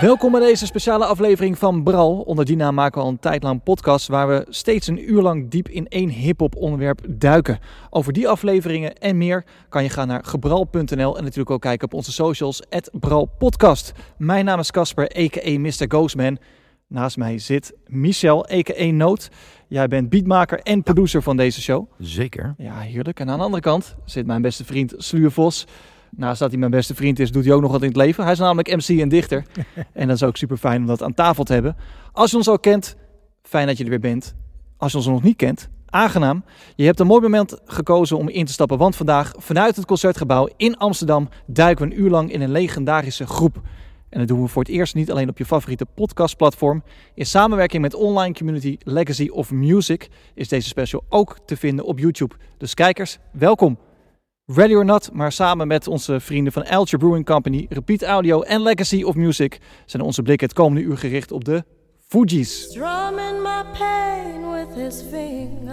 Welkom bij deze speciale aflevering van Bral. Onder die naam maken we al een tijd lang podcast waar we steeds een uur lang diep in één hip-hop onderwerp duiken. Over die afleveringen en meer kan je gaan naar gebral.nl en natuurlijk ook kijken op onze socials, @bralpodcast. Mijn naam is Casper, a.k.a. Mr. Ghostman. Naast mij zit Michel, a.k.a. Noot. Jij bent beatmaker en producer van deze show. Zeker. Ja, heerlijk. En aan de andere kant zit mijn beste vriend Sluur Vos. Naast dat hij mijn beste vriend is, doet hij ook nog wat in het leven. Hij is namelijk MC en dichter. en dat is ook super fijn om dat aan tafel te hebben. Als je ons al kent, fijn dat je er weer bent. Als je ons nog niet kent, aangenaam. Je hebt een mooi moment gekozen om in te stappen. Want vandaag, vanuit het Concertgebouw in Amsterdam, duiken we een uur lang in een legendarische groep. En dat doen we voor het eerst niet alleen op je favoriete podcastplatform. In samenwerking met online community Legacy of Music is deze special ook te vinden op YouTube. Dus kijkers, welkom. Ready or Not, maar samen met onze vrienden van Elcher Brewing Company, Repeat Audio en Legacy of Music zijn onze blikken het komende uur gericht op de Fugees. Strumming my pain with his fingers,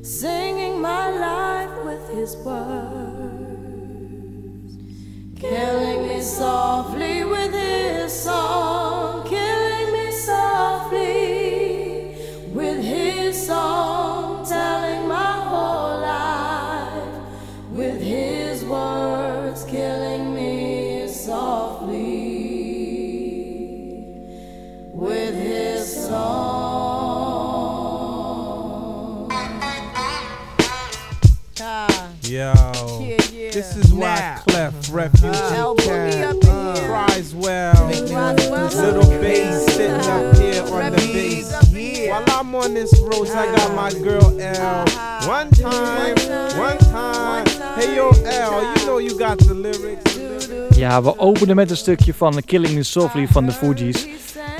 singing my life with his words, killing me softly with his song, Yo, yeah, yeah. this is why Now. Clef uh-huh. Boogie Cat up in here. cries well. Little bass sitting up here on the bass. up in here. While I'm on this road, I got my uh-huh. girl L. Uh-huh. One time, one time. Hey yo, L, you know you got the lyrics. Ja, we openen met een stukje van Killing Me Softly van de Fugees.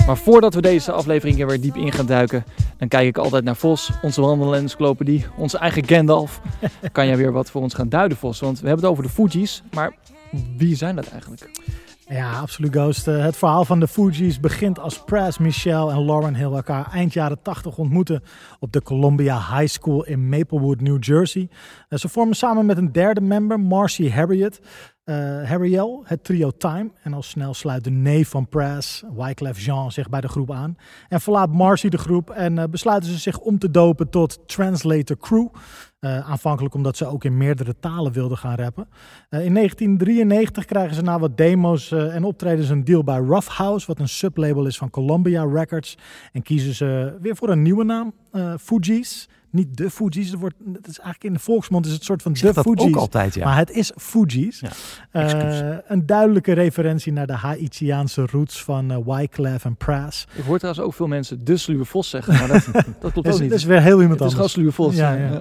Maar voordat we deze aflevering er weer diep in gaan duiken, dan kijk ik altijd naar Vos, onze wandelencyclopedie, onze eigen Gandalf. Kan jij weer wat voor ons gaan duiden, Vos? Want we hebben het over de Fugees, maar wie zijn dat eigenlijk? Ja, absoluut Ghost. Eh, het verhaal van de Fugees begint als Pras, Michelle en Lauren Hill elkaar eind jaren 80 ontmoeten op de Columbia High School in Maplewood, New Jersey. Eh, ze vormen samen met een derde member, Marcy Harriet, Harriel, het trio Time. En al snel sluit de neef van Pras, Wyclef Jean, zich bij de groep aan. En verlaat Marcy de groep en besluiten ze zich om te dopen tot Translator Crew. Eh, aanvankelijk omdat ze ook in meerdere talen wilden gaan rappen. Eh, in 1993 krijgen ze na wat demo's eh, en optreden ze een deal bij Rough House, wat een sublabel is van Columbia Records. En kiezen ze weer voor een nieuwe naam, Fugees. Niet de Fugees, het, wordt, het is eigenlijk in de volksmond is het soort van Ik zeg de dat Fugees. ook altijd, ja. Maar het is Fugees. Ja, Eh, een duidelijke referentie naar de Haitiaanse roots van eh, Wyclef en Pras. Ik hoor trouwens ook veel mensen de Sluwe Vos zeggen, maar dat, dat klopt ook is, niet. dat is weer heel iemand het is gewoon anders. Sluwe Vos. Ja, ja.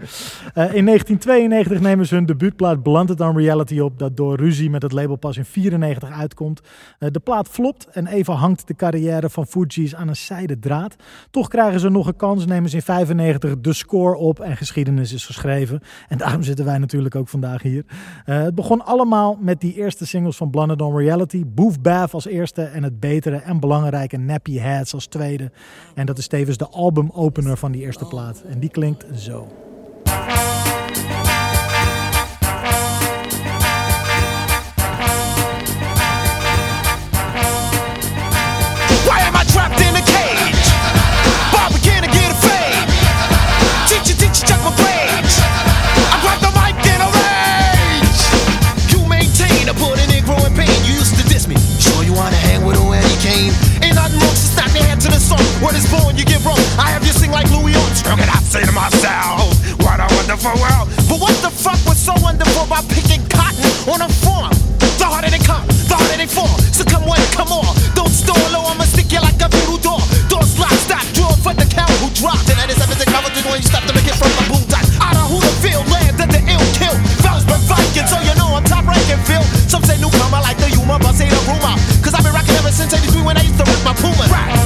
Eh, in 1992 nemen ze hun debuutplaat Blunted on Reality op, dat door ruzie met het label pas in 94 uitkomt. Eh, de plaat flopt en even hangt de carrière van Fugees aan een zijde draad. Toch krijgen ze nog een kans, nemen ze in 95 de score op en geschiedenis is geschreven. En daarom zitten wij natuurlijk ook vandaag hier. Eh, het begon allemaal met die eerste singles van Blunted on Reality. Boof Bath als eerste en het betere en belangrijke Nappy Heads als tweede. En dat is tevens de albumopener van die eerste plaat. En die klinkt zo. What is born, you get wrong. I have you sing like Louis Armstrong, and I say to myself, what a wonderful world. But what the fuck was so wonderful about picking cotton on a farm? The harder they come, the harder they fall. So come what, come on. Don't stall low, I'ma stick you like a voodoo door. Doors lock, stop, draw for the cow who dropped. And that is everything covered when you stop to make it from the boom dot. Out of Hooterville, land that the ill kill. Fellas been Viking, so you know I'm top ranking Phil. Some say newcomer like the humor, but say the rumor. Cause I've been rocking ever since 83 when I used to rip my Puma. Right,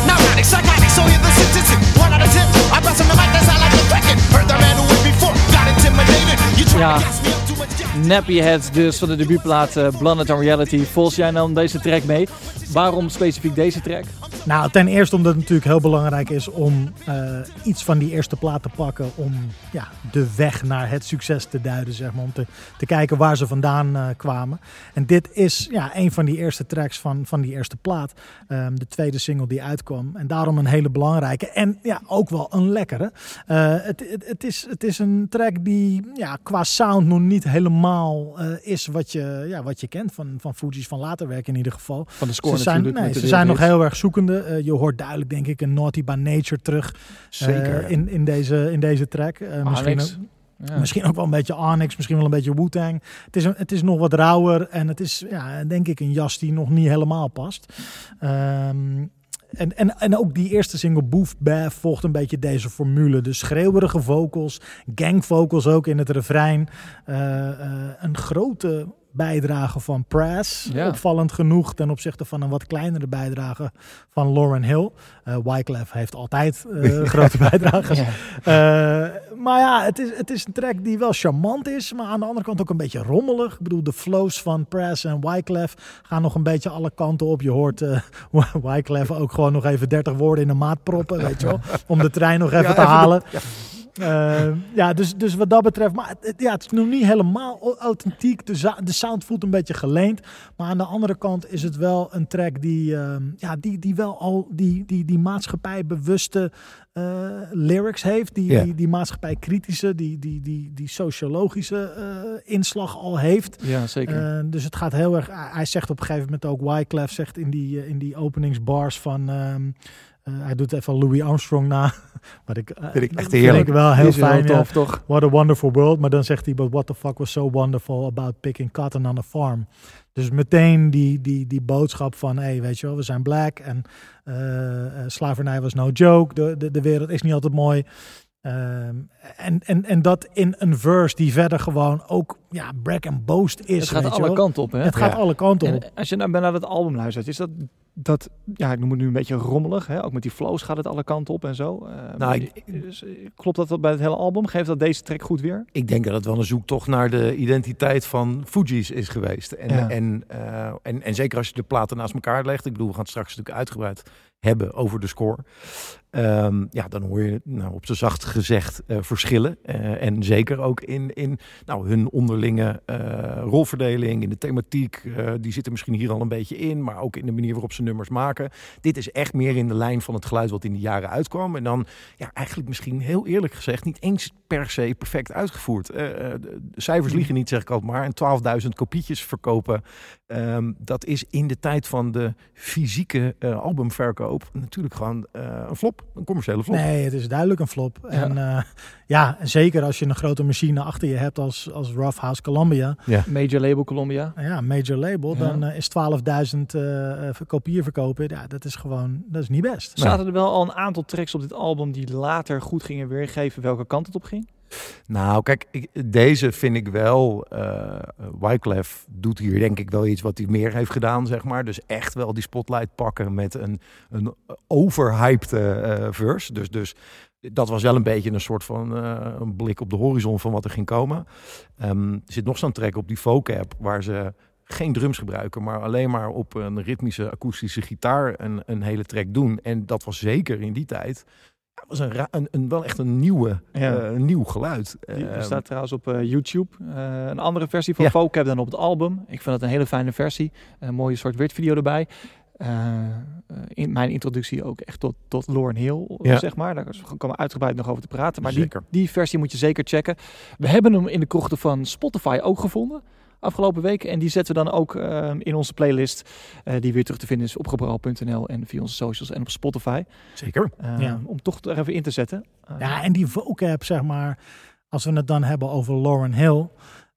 Nappy Heads dus van de debuutplaat eh, Blunted on Reality. Volgens jij nam deze track mee. Waarom specifiek deze track? Nou, ten eerste omdat het natuurlijk heel belangrijk is om eh, iets van die eerste plaat te pakken. Om ja, de weg naar het succes te duiden, zeg maar. Om te, te kijken waar ze vandaan eh, kwamen. En dit is ja, een van die eerste tracks van, van die eerste plaat. Ehm, de tweede single die uitkwam. En daarom een hele belangrijke. En ja, ook wel een lekkere. Eh, het, het, het, is, het is een track die ja, qua sound nog niet helemaal is wat je, ja, wat je kent van, van Fuji's van later werk in ieder geval. Van de score Ze zijn, natuurlijk. nee, ze zijn nog heel erg zoekende. Eh, je hoort duidelijk, denk ik, een Naughty by Nature terug eh, Zeker. in, in, deze, in deze track. Eh, misschien, ook, Ja. misschien ook wel een beetje Onyx, misschien wel een beetje Wu-Tang. Het is, een, het is nog wat rauwer en het is, ja, denk ik, een jas die nog niet helemaal past. Ehm, en, en, en ook die eerste single, Boof Bath, volgt een beetje deze formule. De schreeuwerige vocals, gang vocals ook in het refrein. Eh, eh, een grote bijdrage van Press. Ja. Opvallend genoeg ten opzichte van een wat kleinere bijdrage van Lauren Hill. Eh Wyclef heeft altijd eh, grote bijdrages. Ja. Eh, maar ja, het is, het is een track die wel charmant is, maar aan de andere kant ook een beetje rommelig. Ik bedoel, de flows van Press en Wyclef gaan nog een beetje alle kanten op. Je hoort eh Wyclef ook gewoon nog even 30 woorden in de maat proppen, weet je wel, om de trein nog even te halen. Eh, ja, dus, dus wat dat betreft, maar het, ja, het is nog niet helemaal au- authentiek. De, de sound voelt een beetje geleend. Maar aan de andere kant is het wel een track die, ehm, ja, die, die wel al die, die, die maatschappijbewuste eh, lyrics heeft. Die, Ja. die, die maatschappijkritische, die, die, die, die sociologische eh, inslag al heeft. ja, zeker. Eh, dus het gaat heel erg. Hij zegt op een gegeven moment ook. Wyclef zegt in die, eh, in die openingsbars van. ehm, eh, hij doet even Louis Armstrong na. Wat ik, eh, Vind ik echt vind heerlijk. ik wel heel fijn. tof, toch? What a wonderful world. Maar dan zegt hij, but what the fuck was so wonderful about picking cotton on a farm. Dus meteen die, die, die boodschap van, hey, weet je wel, we zijn black en eh, slavernij was no joke. De, de, de wereld is niet altijd mooi. Ehm, en, en, en dat in een verse die verder gewoon ook ja, brag en boast is. Het gaat alle kanten op, hè? Het gaat Ja. alle kanten op. En als je nou naar het album luistert, is dat, dat, ja, ik noem het nu een beetje rommelig, hè? Ook met die flows gaat het alle kanten op en zo. Eh, maar ik- dus, eh, klopt dat wel bij het hele album? Geeft dat deze track goed weer? Ik denk dat het wel een zoektocht naar de identiteit van Fuji's is geweest. En, Ja. en, eh, en, en zeker als je de platen naast elkaar legt. Ik bedoel, we gaan het straks natuurlijk uitgebreid hebben over de score. Ehm, ja, dan hoor je nou, op z'n zacht gezegd eh, verschillen. Eh, en zeker ook in, in nou, hun onderlinge eh, rolverdeling, in de thematiek. die zitten misschien hier al een beetje in, maar ook in de manier waarop ze nummers maken. Dit is echt meer in de lijn van het geluid wat in de jaren uitkwam. En dan ja, eigenlijk misschien heel eerlijk gezegd niet eens per se perfect uitgevoerd. De cijfers liegen niet, zeg ik altijd maar. En 12.000 kopietjes verkopen. ehm, dat is in de tijd van de fysieke eh, natuurlijk gewoon eh, een flop. Een commerciële flop. Nee, het is duidelijk een flop. En eh, ja, en zeker als je een grote machine achter je hebt als, als Rough House Columbia. Major Label Columbia. Ja, major label. Ja. Dan eh, is 12.000 eh, eh, kopieën verkopen. Ja, dat is gewoon, dat is niet best. Zaten er wel al een aantal tracks op dit album die later goed gingen weergeven welke kant het op ging? Nou, kijk, deze vind ik wel. eh Wyclef doet hier denk ik wel iets wat hij meer heeft gedaan, zeg maar. Dus echt wel die spotlight pakken met een, een overhyped eh, verse. Dus, dus dat was wel een beetje een soort van eh, een blik op de horizon van wat er ging komen. Ehm, er zit nog zo'n track op die vocab waar ze geen drums gebruiken, maar alleen maar op een ritmische akoestische gitaar een, een hele track doen. En dat was zeker in die tijd. Was een, een, een, wel echt een, nieuwe, Ja. eh, een nieuw geluid. Die, Ehm, staat trouwens op eh, YouTube. Eh, een andere versie van Ja. Vocab dan op het album. Ik vind dat een hele fijne versie. Een mooie soort wit video erbij. In mijn introductie ook echt tot, tot Lauren Hill, Ja. zeg maar. Daar komen we uitgebreid nog over te praten. Maar die, die versie moet je zeker checken. We hebben hem in de krochten van Spotify ook gevonden. Afgelopen week. En die zetten we dan ook eh, in onze playlist. eh, die weer terug te vinden is op gebral.nl en via onze socials en op Spotify. Zeker. Eh, Ja. Om toch er even in te zetten. Ja, en die vocab, zeg maar, als we het dan hebben over Lauren Hill,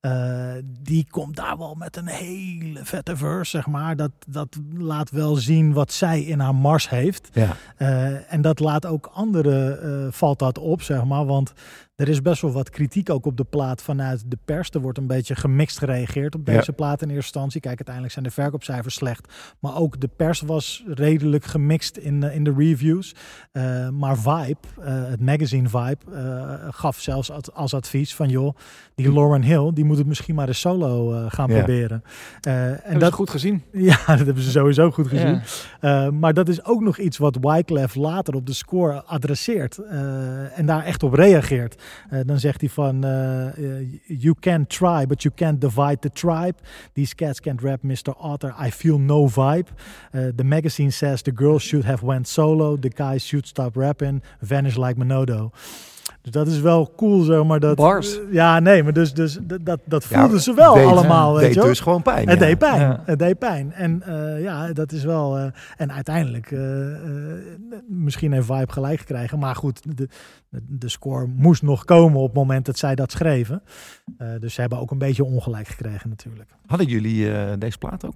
eh, die komt daar wel met een hele vette verse, zeg maar. Dat, dat laat wel zien wat zij in haar mars heeft. Ja. Eh, en dat laat ook anderen, eh, valt dat op, zeg maar. Want Er is best wel wat kritiek ook op de plaat vanuit de pers. Er wordt een beetje gemixt gereageerd op Ja. deze plaat in eerste instantie. Kijk, uiteindelijk zijn de verkoopcijfers slecht. Maar ook de pers was redelijk gemixt in, eh, in de reviews. Eh, maar Vibe, eh, het magazine Vibe, eh, gaf zelfs als, als advies van... joh, die Lauren Hill, die moet het misschien maar eens solo eh, gaan Ja. proberen. Eh, en En dat goed gezien. ja, dat hebben ze sowieso goed gezien. Ja. Uh, maar dat is ook nog iets wat Wyclef later op de score adresseert uh, en daar echt op reageert. Uh, dan zegt hij van, uh, you can try, but you can't divide the tribe. These cats can't rap Mr. Otter, I feel no vibe. The magazine says the girls should have went solo, the guys should stop rapping, vanish like Manodo. Dus dat is wel cool, zeg maar. Dat, Bars. Ja, nee, maar dus, dus dat, dat, Ja, voelden ze wel deed- allemaal, Het weet deed je dus gewoon pijn. Het ja. deed pijn. Ja. Het deed pijn. En eh, ja, dat is wel. eh, en uiteindelijk, eh, eh, misschien heeft Vibe gelijk gekregen. Maar goed, de, de score moest nog komen op het moment dat zij dat schreven. Eh, dus ze hebben ook een beetje ongelijk gekregen, natuurlijk. Hadden jullie eh, deze plaat ook?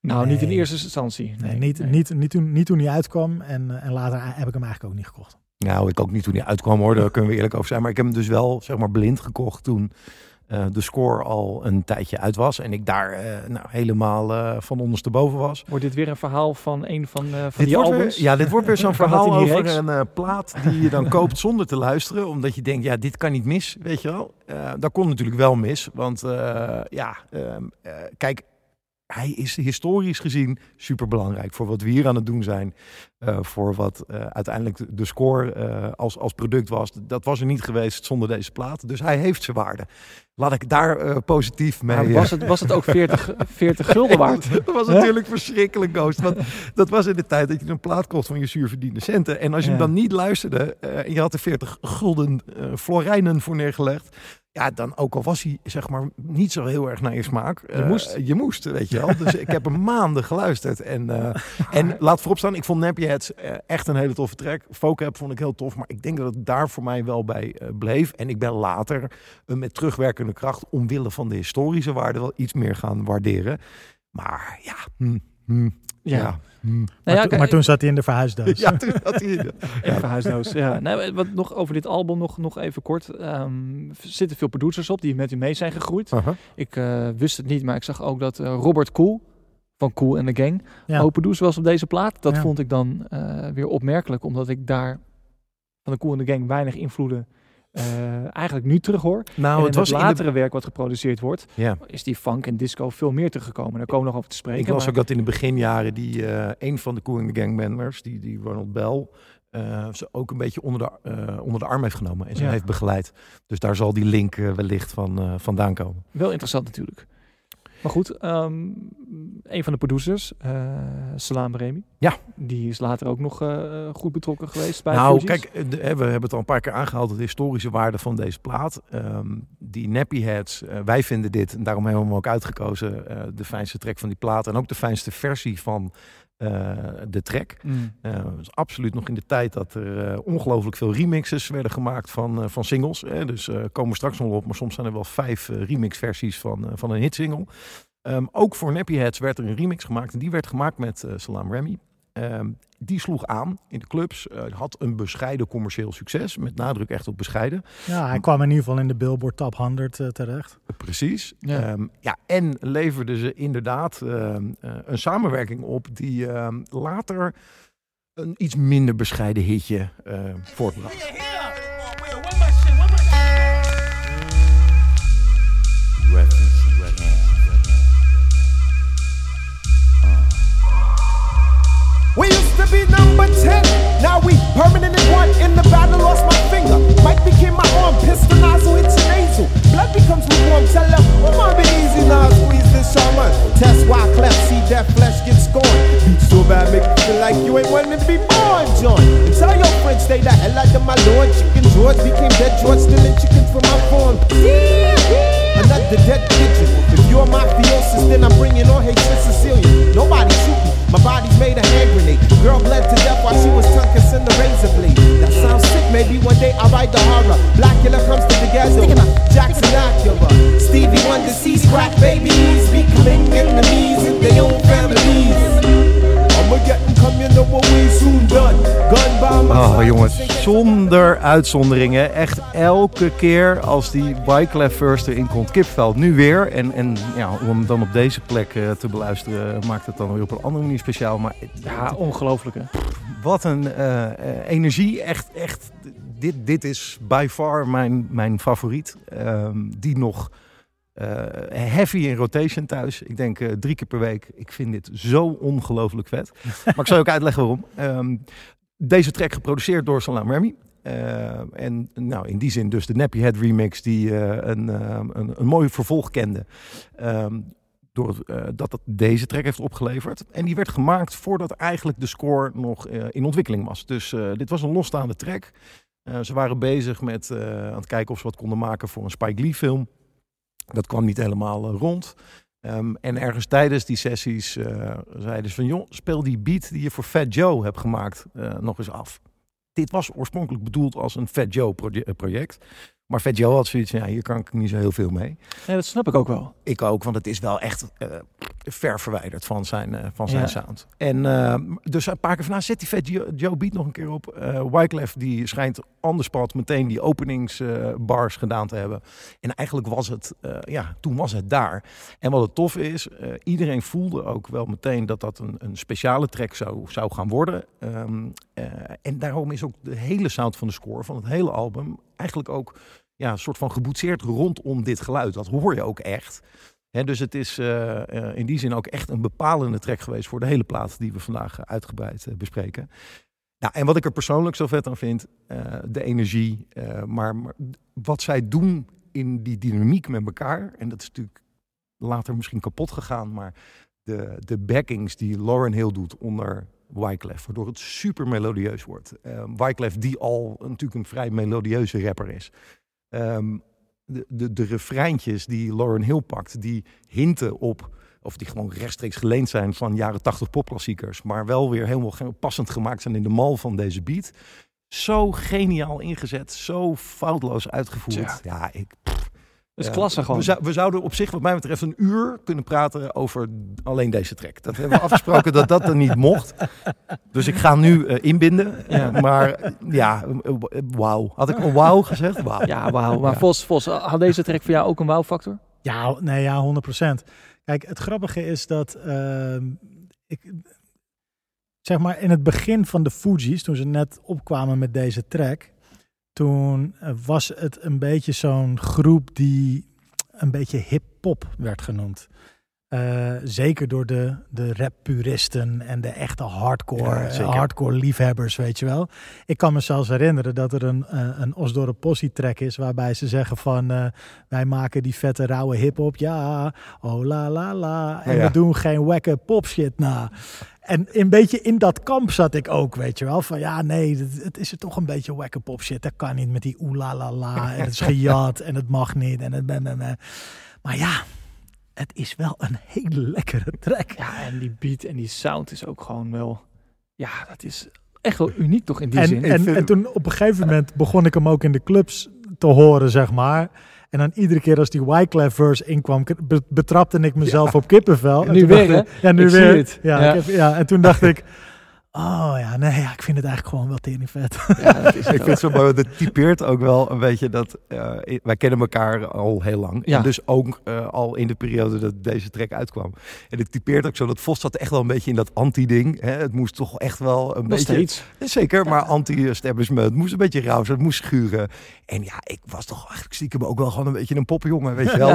Nou, niet in eerste instantie. Nee, niet, Niet, niet, toen, niet toen hij uitkwam. En, en later heb ik hem eigenlijk ook niet gekocht. Nou, ik ook niet toen hij uitkwam hoor, daar kunnen we eerlijk over zijn. Maar ik heb hem dus wel, zeg maar, blind gekocht toen eh, de score al een tijdje uit was. En ik daar eh, nou, helemaal eh, van ondersteboven was. Wordt dit weer een verhaal van een van, van Dit die albums? weer, ja, dit wordt weer zo'n verhaal over reeks? een plaat die je dan koopt zonder te luisteren. Omdat je denkt, ja, dit kan niet mis, weet je wel. Dat kon natuurlijk wel mis, want ja, ehm, eh, kijk, hij is historisch gezien super belangrijk voor wat we hier aan het doen zijn. Eh, voor wat eh, uiteindelijk de- score eh, als, als product was. Dat was er niet geweest zonder deze plaat. Dus hij heeft zijn waarde. Laat ik daar positief mee. Maar was, het, was het ook 40, 40 gulden waard? dat was natuurlijk verschrikkelijk, Ghost. Want dat was in de tijd dat je een plaat kocht van je zuurverdiende centen. En als je Ja. hem dan niet luisterde en je had er 40 gulden florijnen voor neergelegd. Ja, dan ook al was hij zeg maar niet zo heel erg naar je smaak. eh, moest. Je moest, weet je wel. Dus ik heb hem maanden geluisterd. En, en laat voorop staan, ik vond Nappy Eh, echt een hele toffe track. Vocab vond ik heel tof. Maar ik denk dat het daar voor mij wel bij eh, bleef. En ik ben later eh, met terugwerkende kracht omwille van de historische waarde wel iets meer gaan waarderen. Maar ja, hm, hm, Ja. ja. hm. Nou maar, ja, maar toen zat hij in de verhuisdoos. Ja, toen hij de- Even huisdoos. Ja. Nee, wat nog over dit album nog, nog even kort. Ehm, zitten veel producers op die met u mee zijn gegroeid. Ik eh, wist het niet, maar ik zag ook dat eh, Robert Cool van Cool and the Gang Ja. ook producer was op deze plaat. Dat Ja. vond ik dan eh, weer opmerkelijk, omdat ik daar van de Cool and the Gang weinig invloeden eh, eigenlijk nu terug hoor. Nou, en het was het in de- latere werk wat geproduceerd wordt, Ja. is die funk en disco veel meer teruggekomen. Daar komen we nog over te spreken. Ik maar- ook dat in de beginjaren die eh, een van de Cool in the Gang members, die, die Ronald Bell, eh, ze ook een beetje onder de, onder de arm heeft genomen en ze Ja. heeft begeleid. Dus daar zal die link wellicht van vandaan komen. Wel interessant natuurlijk. Maar goed, ehm, een van de producers, eh Salam Remy. Ja. Die is later ook nog eh, goed betrokken geweest bij nou, kijk, de- we hebben het al een paar keer aangehaald, de historische waarde van deze plaat. Ehm, die Nappy Heads, eh, wij vinden dit, en daarom hebben we hem ook uitgekozen, de fijnste track van die plaat. En ook de fijnste versie van de track. Mm. Eh, is absoluut nog in de tijd dat er eh, ongelooflijk veel remixes werden gemaakt van, eh, van singles. Hè. Dus eh, komen we straks nog op, maar soms zijn er wel vijf eh, remixversies van, eh, van een hitsingle. Ehm, ook voor Nappy Heads werd er een remix gemaakt en die werd gemaakt met eh, Salam Remy. Ehm, die sloeg aan in de clubs, eh, had een bescheiden commercieel succes, met nadruk echt op bescheiden. Ja, hij kwam in ieder geval in de Billboard Top 100 eh, terecht. Precies. Ja. Ja. ja, en leverden ze inderdaad ehm, eh, een samenwerking op die ehm, later een iets minder bescheiden hitje eh, voortbracht. Used to be number 10, now we permanent in one. In the battle, lost my finger. Mike became my arm, pistol nozzle hits nasal. Blood becomes lukewarm, tell them, my be easy now, squeeze this shaman. Test why cleft, see that flesh get scorned. So bad, make you feel like you ain't wanting to be born, John. Tell your friends, stay the hell out of my lord. Chicken George became dead George, stealing zonder uitzonderingen. Echt elke keer als die Wyclef First erin komt, kipveld. Nu weer. En, en ja, om hem dan op deze plek eh, te beluisteren, maakt het dan weer op een andere manier speciaal. Maar Ja, ongelooflijk hè. wat een eh, eh, energie. Echt, echt. Dit, dit is by far mijn, mijn favoriet. Ehm, die nog heavy in rotation thuis. Ik denk drie keer per week. Ik vind dit zo ongelooflijk vet. maar ik zal je ook uitleggen waarom. Ehm, deze track geproduceerd door Salam Remy. Eh, en nou, in die zin dus de Nappy Head remix die eh, een, eh, een, een mooi vervolg kende. Ehm, door eh, dat deze track heeft opgeleverd. En die werd gemaakt voordat eigenlijk de score nog in ontwikkeling was. Dus dit was een losstaande track. Ze waren bezig met aan het kijken of ze wat konden maken voor een Spike Lee film. Dat kwam niet helemaal rond. Ehm, en ergens tijdens die sessies eh, zeiden ze van... joh, speel die beat die je voor Fat Joe hebt gemaakt eh, nog eens af. Dit was oorspronkelijk bedoeld als een Fat Joe proje- project. Maar Fat Joe had zoiets van, ja, hier kan ik niet zo heel veel mee. Ja, dat snap ik ook wel. Ik ook, want het is wel echt eh, ver verwijderd van zijn, eh, van zijn Ja. sound. En eh, dus een paar keer van, nou, zet die Fat Joe, Joe beat nog een keer op. Wyclef die schijnt the spot meteen die openingsbars bars gedaan te hebben. En eigenlijk was het, ja, toen was het daar. En wat het tof is, iedereen voelde ook wel meteen dat dat een, een speciale track zou, zou gaan worden. Ehm, eh, en daarom is ook de hele sound van de score, van het hele album, eigenlijk ook ja, een soort van geboetseerd rondom dit geluid. Dat hoor je ook echt. Hè, dus het is eh, eh, in die zin ook echt een bepalende track geweest voor de hele plaat die we vandaag eh, uitgebreid bespreken. Nou, en wat ik er persoonlijk zo vet aan vind, de energie, maar, maar wat zij doen in die dynamiek met elkaar. En dat is natuurlijk later misschien kapot gegaan, maar de, de backings die Lauren Hill doet onder Wyclef, waardoor het super melodieus wordt. Wyclef die al natuurlijk een vrij melodieuze rapper is. Ehm, de, de, de refreintjes die Lauren Hill pakt, die hinten op, of die gewoon rechtstreeks geleend zijn van jaren 80 popklassiekers, maar wel weer helemaal passend gemaakt zijn in de mal van deze beat. Zo geniaal ingezet, zo foutloos uitgevoerd. Ja, ik, Dat is ja, klasse gewoon. We, zou- we zouden op zich, wat mij betreft, een uur kunnen praten over alleen deze track. Dat hebben we afgesproken dat dat er niet mocht. Dus ik ga nu eh, inbinden. Ja. Maar ja, wauw. Had ik al wauw gezegd? Wauw. Ja, wauw. Maar Ja. Vos, Vos, had deze track voor jou ook een wauw-factor? Ja, nee, ja, 100%. Kijk, het grappige is dat ehm, ik zeg maar in het begin van de Fugees, toen ze net opkwamen met deze track, toen was het een beetje zo'n groep die een beetje hip-hop werd genoemd. Eh, zeker door de, de rap-puristen en de echte hardcore, Ja, hardcore liefhebbers, weet je wel. Ik kan me zelfs herinneren dat er een, eh, een Osdorp Possie track is waarbij ze zeggen van eh, wij maken die vette rauwe hip-hop, ja, oh la la la. En Ja. we doen geen wekke pop shit na. En een beetje in dat kamp zat ik ook, weet je wel. Van ja, nee, het, het is er toch een beetje wekke pop shit. Dat kan niet met die oeh la la la. En het is gejat en het mag niet. En het ben, ben, ben. Maar ja, het is wel een hele lekkere track. Ja, en die beat en die sound is ook gewoon wel... Ja, dat is echt wel uniek toch in die En, zin. en, en toen op een gegeven moment begon ik hem ook in de clubs te horen, zeg maar. En dan iedere keer als die Wyclef verse inkwam, be- betrapte ik mezelf op kippenvel. En Nu weer, dacht hè? Ja, nu Ik weer. Ja, Ja. Ik heb- ja, en toen dacht ik, oh ja, nee, ja, ik vind het eigenlijk gewoon wel tering vet. Ja, dat is het Ik vind het zo mooi, want het typeert ook wel een beetje dat eh, wij kennen elkaar al heel lang. Ja. En dus ook eh, al in de periode dat deze track uitkwam. En het typeert ook zo dat Vos zat echt wel een beetje in dat anti-ding. Hè? Het moest toch echt wel een Nog beetje... steeds. Zeker, maar anti-establishment. Het moest een beetje rauw zijn, het moest schuren. En ja, ik was toch eigenlijk stiekem ook wel gewoon een beetje een poppenjongen, weet je wel.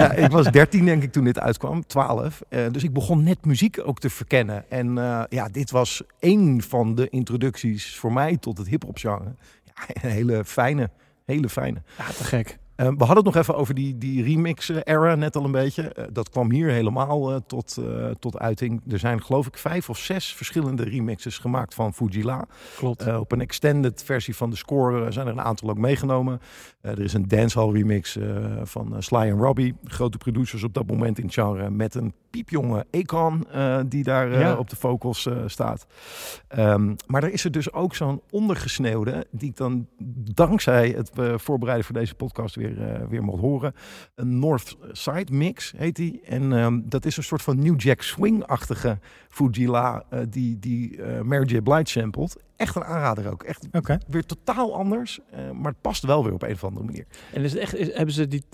Ja, ik was 13 denk ik toen dit uitkwam, 12. Eh, dus ik begon net muziek ook te verkennen. En eh, ja, dit was één van de introducties voor mij tot het hip-hop genre. Ja, een hele fijne, hele fijne. Ja, te gek. Eh, we hadden het nog even over die, die remix-era net al een beetje. Eh, dat kwam hier helemaal eh, tot, eh, tot uiting. Er zijn geloof ik vijf of zes verschillende remixes gemaakt van Fujila. Klopt. Op een extended versie van de score zijn er een aantal ook meegenomen. Er is een dancehall remix van Sly en Robbie. Grote producers op dat moment in het genre. Met een piepjonge Akon die daar Ja. op de vocals staat. Ehm, maar er is er dus ook zo'n ondergesneeuwde. Die ik dan dankzij het voorbereiden voor deze podcast weer weer, eh, weer mocht horen. Een North Side mix heet die. En ehm, dat is een soort van New Jack Swing-achtige Fujila eh, die, die eh, Mary J. Blige sampled. Echt een aanrader ook. Echt Oké. weer totaal anders, eh, maar het past wel weer op een of andere manier. En is het echt, is- hebben ze die...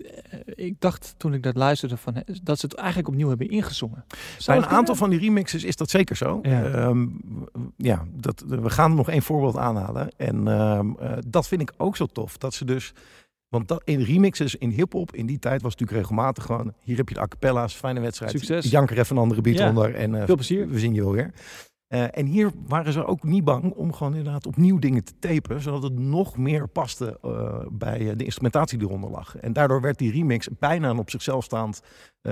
ik dacht toen ik dat luisterde van, dat ze het eigenlijk opnieuw hebben ingezongen. Bij een aantal van die remixes is dat zeker zo. Ja. Ehm, ja, dat, we gaan nog één voorbeeld aanhalen. En ehm, eh, dat vind ik ook zo tof. Dat ze dus. Want dat, in remixes in hip-hop in die tijd was het natuurlijk regelmatig gewoon. Hier heb je de a cappella's, fijne wedstrijd. Succes. Jank er even een andere beat Ja. onder. En eh, Veel plezier. we zien je wel weer. Eh, en hier waren ze ook niet bang om gewoon inderdaad opnieuw dingen te tapen. Zodat het nog meer paste eh, bij de instrumentatie die eronder lag. En daardoor werd die remix bijna een op zichzelf staand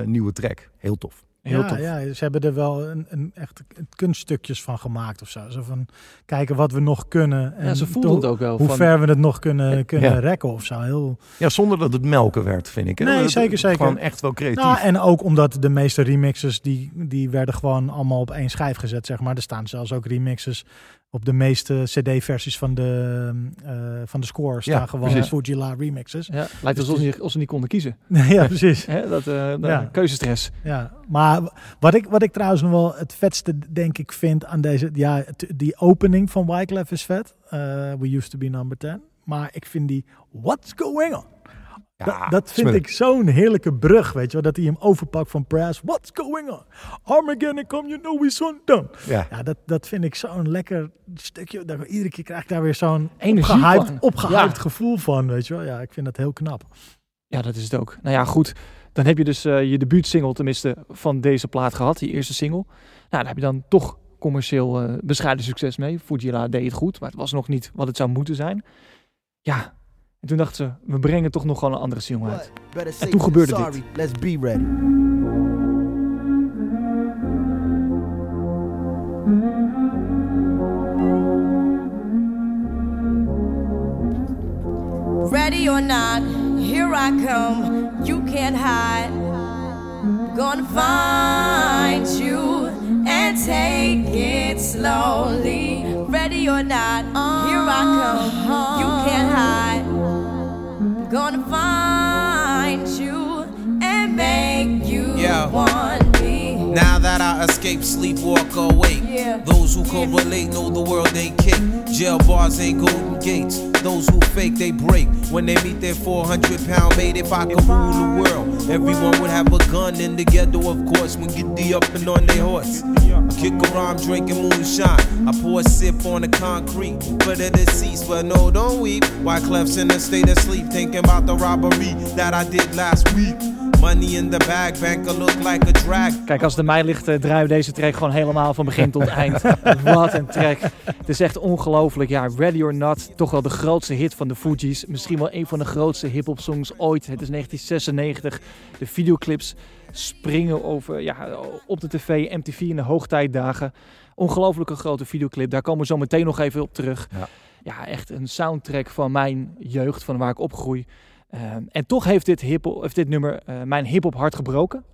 nieuwe track. Heel tof. Heel ja, tof. ja, ze hebben er wel een, een echt kunststukjes van gemaakt of zo. Zo van kijken wat we nog kunnen. En Ja, ze voelden het ook wel. Hoe van, ver we het nog kunnen, kunnen Ja. rekken of zo. Heel, Ja, zonder dat het melken werd, vind ik. hè. Nee, Dat- zeker, zeker. Gewoon echt wel creatief. Nou, en ook omdat de meeste remixes, die, die werden gewoon allemaal op één schijf gezet, zeg maar. Er staan zelfs ook remixes op de meeste cd-versies van de, eh, van de score. Staan Ja, gewoon precies. Fujila remixes. Ja, lijkt alsof ze, niet, alsof ze niet konden kiezen. ja, precies. Hè? Dat, eh, Ja. Keuzestress. Ja, maar wat ik, wat ik trouwens nog wel het vetste, denk ik, vind aan deze... Ja, die opening van Wyclef is vet. Eh, We used to be number 10. Maar ik vind die What's going on? Ja, dat, dat vind ik zo'n heerlijke brug, weet je wel. Dat hij hem overpakt van Brass. What's going on? Armageddon come, you know we son done. Ja. Ja, dat, dat vind ik zo'n lekker stukje. Daar, iedere keer krijg ik daar weer zo'n Energie opgehyped, van. opgehyped Ja. gevoel van, weet je wel. Ja, ik vind dat heel knap. Ja, dat is het ook. Nou ja, goed. Dan heb je dus eh, je debuutsingle tenminste van deze plaat gehad. Die eerste single. Nou, daar heb je dan toch commercieel eh, bescheiden succes mee. Fujila deed het goed, maar het was nog niet wat het zou moeten zijn. Ja, en toen dachten ze, we brengen toch nog gewoon een andere single uit. En toen gebeurde dit. Let's be ready. Ready or not, here I come. You can't hide. Gonna find you and take it slowly. Ready or not, here I come. You can't hide. Gonna find you and make you Yeah. want me. Now that I escape, sleep, walk awake. Yeah. Those who correlate know the world ain't kick. Jail bars ain't golden gates. Those who fake, they break. When they meet their 400 pound mate, if I could rule the world, everyone would have a gun in the ghetto, of course. When get the up and on their horse. I kick around drinking moonshine. I pour a sip on the concrete for the deceased, but no, don't weep. Why Clef's in a state of sleep, thinking about the robbery that I did last week. Money in the bag, banker look like a drag. Kijk, als het aan mij ligt, eh, draaien we deze track gewoon helemaal van begin tot eind. Wat een track. Het is echt ongelooflijk. Ja, Ready or Not, toch wel de grootste hit van de Fugees. Misschien wel een van de grootste hip-hop songs ooit. Het is 1996. De videoclips springen over, ja, op de tv, MTV in de hoogtijdagen. Ongelooflijke grote videoclip. Daar komen we zo meteen nog even op terug. Ja. Ja, echt een soundtrack van mijn jeugd, van waar ik opgroei. Ehm, en toch heeft dit, hip heeft dit nummer eh, mijn hip-hop hart gebroken.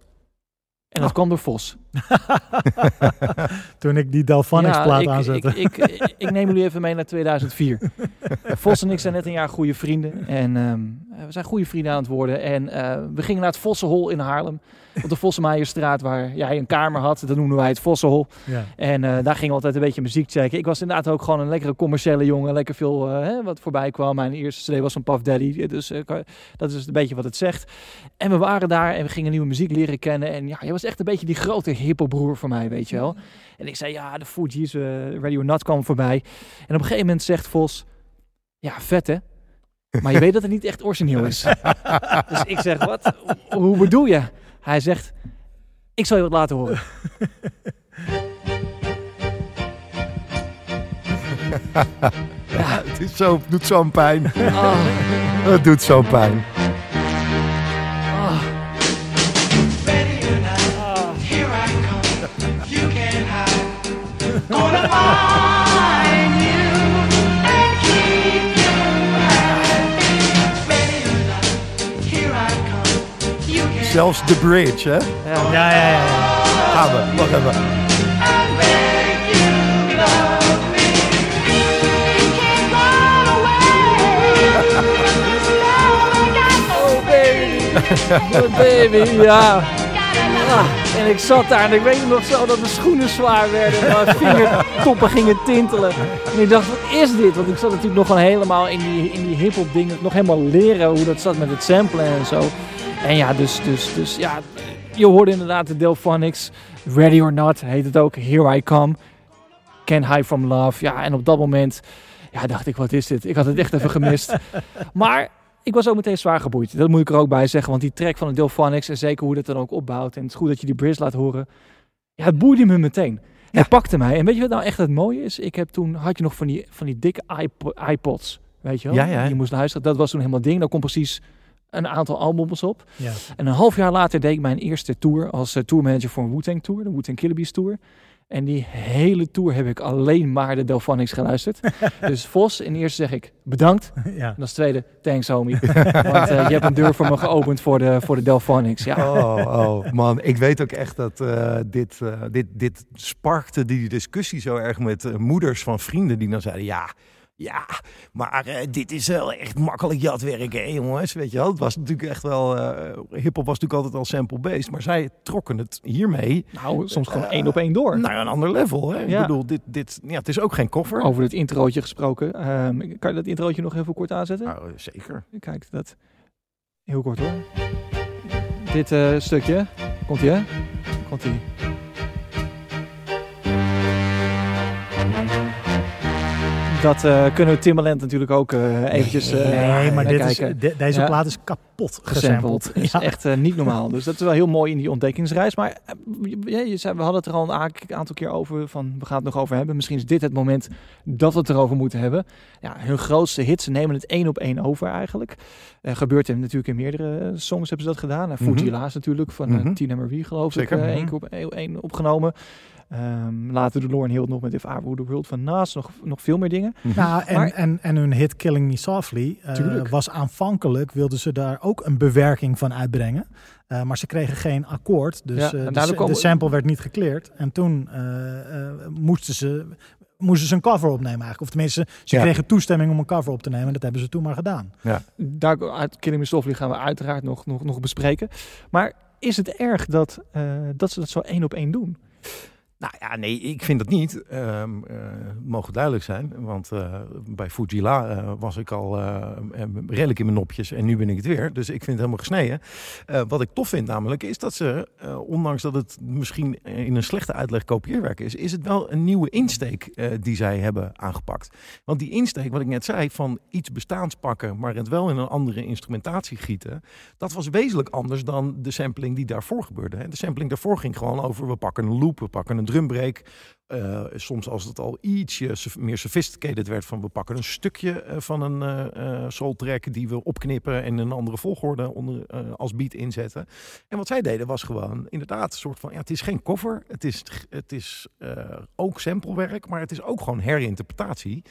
En dat Oh. kwam door Vos. Toen ik die Delphonics plaat ik, aanzette. Ik, ik, ik, neem jullie even mee naar 2004. Vos en ik zijn net een jaar goede vrienden. En ehm, we zijn goede vrienden aan het worden. En eh, we gingen naar het Vossenhol in Haarlem. Op de Vossenmaaierstraat, waar jij een kamer had. Dat noemden wij het Vossenhol. ja. En eh, daar gingen we altijd een beetje muziek checken. Ik was inderdaad ook gewoon een lekkere commerciële jongen. Lekker veel eh, hè, wat voorbij kwam. Mijn eerste CD was van Puff Daddy. Dus eh, dat is een beetje wat het zegt. En we waren daar en we gingen nieuwe muziek leren kennen. En ja, je was echt een beetje die grote hiphopbroer voor mij, weet je wel. En ik zei, ja, de eh Radio Not kwam voorbij. En op een gegeven moment zegt Vos, ja, vet hè? Maar je weet dat het niet echt origineel is. dus ik zeg, wat? Hoe- bedoel je? Hij zegt, ik zal je wat laten horen. Ja, het is zo, doet zo'n pijn. Het doet zo'n pijn. ah. Zelfs The Bridge, hè? Ja, Ja, ja, ja. Gaan we. Wacht even. baby, ja. Ja, En ik zat daar en ik weet nog zo dat mijn schoenen zwaar werden. En mijn vingertoppen gingen tintelen. En ik dacht, wat is dit? Want ik zat natuurlijk nog gewoon helemaal in die, in die hip-hop dingen. Nog helemaal leren hoe dat zat met het samplen en zo. En ja, dus, dus, dus ja, je hoorde inderdaad de Delphonics. Ready or Not heet het ook. Here I Come. Can Hide From Love. Ja, en op dat moment ja, dacht ik, wat is dit? Ik had het echt even gemist. Maar ik was ook meteen zwaar geboeid. Dat moet ik er ook bij zeggen. Want die track van de Delphonics en zeker hoe dat dan ook opbouwt. En het is goed dat je die Briz laat horen. Ja, het boeide me meteen. Het pakte mij. En weet je wat nou echt het mooie is? Ik heb toen, had je nog van die, van die dikke iPo- iPods. Weet je wel? Ja, ja. Je moest luisteren. Dat was toen helemaal ding. Daar kon precies een aantal albums op. Ja. En een half jaar later deed ik mijn eerste tour als eh, tourmanager voor een Wu-Tang Tour. De Wu-Tang Tour. En die hele tour heb ik alleen maar de Delphonics geluisterd. dus Vos, in eerste zeg ik bedankt. ja. En als tweede, thanks homie. Want eh, je hebt een deur voor me geopend voor de, voor de Delphonics. Ja. Oh, oh, man, ik weet ook echt dat eh, dit, eh, dit, dit sparkte die discussie zo erg met moeders van vrienden die dan zeiden, ja, ja, maar eh, dit is wel echt makkelijk jatwerk, hè jongens, weet je wel. Het was natuurlijk echt wel, eh hiphop was natuurlijk altijd al sample-based, maar zij trokken het hiermee Nou, soms gewoon één op één door. naar een ander level, hè. Ik bedoel, dit, dit, ja, het is ook geen koffer. Over het introotje gesproken. Ehm, kan je dat introotje nog even kort aanzetten? Nou, zeker. Kijk, dat. Heel kort hoor. Dit eh, stukje. Komt ie, hè? Komt Dat eh, kunnen we Timbaland natuurlijk ook eh, eventjes eh, nee, maar dit is, kijken. de- deze Ja. plaat is kapot gesampled. Het is Ja. echt niet normaal. Dus dat is wel heel mooi in die ontdekkingsreis. Maar je, zei, we hadden het er al een aantal keer over. Van, we gaan het nog over hebben. Misschien is dit het moment dat we het erover moeten hebben. Ja, hun grootste hits, ze nemen het één op één over eigenlijk. Gebeurt er natuurlijk in meerdere songs hebben ze dat gedaan. Uh. La's natuurlijk, van Mhm. Tina Marie geloof Zeker. ik. één Mhm. keer op één, één opgenomen. Ehm, later de Lauren Hill nog met If I Were The World van Nas. Nog, nog veel meer dingen. Nou, en, Maar- en, en hun hit Killing Me Softly eh, was aanvankelijk, wilden ze daar ook een bewerking van uitbrengen. Eh, maar ze kregen geen akkoord, dus Ja, eh, de, kwam- sample werd niet gekleerd. En toen eh, eh, moesten ze moesten ze een cover opnemen eigenlijk. Of tenminste, ze Ja. kregen toestemming om een cover op te nemen. En dat hebben ze toen maar gedaan. Daar uit Killing Me Softly gaan we uiteraard nog, nog, nog bespreken. Maar is het erg dat, eh, dat ze dat zo één op één doen? Nou ja, nee, ik vind dat niet. Ehm eh, mogen duidelijk zijn. Want eh, bij Fujila eh, was ik al redelijk in mijn nopjes. En nu ben ik het weer. Dus ik vind het helemaal gesneden. Wat ik tof vind namelijk, is dat ze, ondanks dat het misschien in een slechte uitleg kopieerwerk is, is het wel een nieuwe insteek die zij hebben aangepakt. Want die insteek, wat ik net zei, van iets bestaans pakken, maar het wel in een andere instrumentatie gieten, dat was wezenlijk anders dan de sampling die daarvoor gebeurde. hè. De sampling daarvoor ging gewoon over, we pakken een loop, we pakken een drumbreak. Eh, soms als het al ietsje meer sophisticated werd van we pakken een stukje eh, van een eh, soul track die we opknippen en een andere volgorde onder, als beat inzetten. En wat zij deden was gewoon inderdaad een soort van, ja het is geen cover, het is, het is ook samplewerk, maar het is ook gewoon herinterpretatie.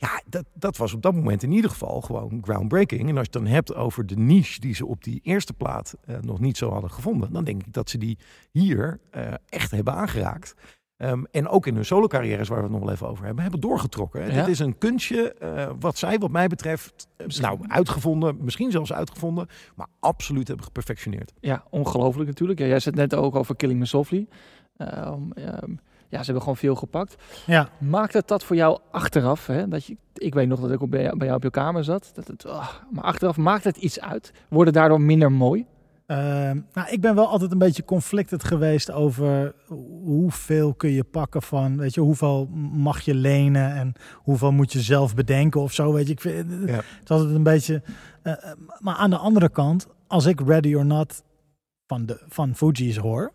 Ja, dat, dat was op dat moment in ieder geval gewoon groundbreaking. En als je het dan hebt over de niche die ze op die eerste plaat eh, nog niet zo hadden gevonden, dan denk ik dat ze die hier eh, echt hebben aangeraakt. Ehm, en ook in hun solo carrières, waar we het nog wel even over hebben, hebben doorgetrokken. Ja. Dit is een kunstje eh, wat zij, wat mij betreft, nou uitgevonden, misschien zelfs uitgevonden, maar absoluut hebben geperfectioneerd. Ja, ongelooflijk natuurlijk. Ja, jij zit net ook over Killing Me Softly. Ehm, ehm, ja, ze hebben gewoon veel gepakt. Ja, Maakt het dat voor jou achteraf? Hè, dat je, ik weet nog dat ik op, bij, jou, bij jou op je kamer zat. Dat het, ah, maar achteraf maakt het iets uit? Wordt het daardoor minder mooi? Ehm, nou, ik ben wel altijd een beetje conflicted geweest over hoeveel kun je pakken van, weet je, hoeveel mag je lenen en hoeveel moet je zelf bedenken of zo, weet je. Ik vind Ja. het is altijd een beetje. eh, eh, maar aan de andere kant, als ik Ready or Not van de van Fuji's hoor,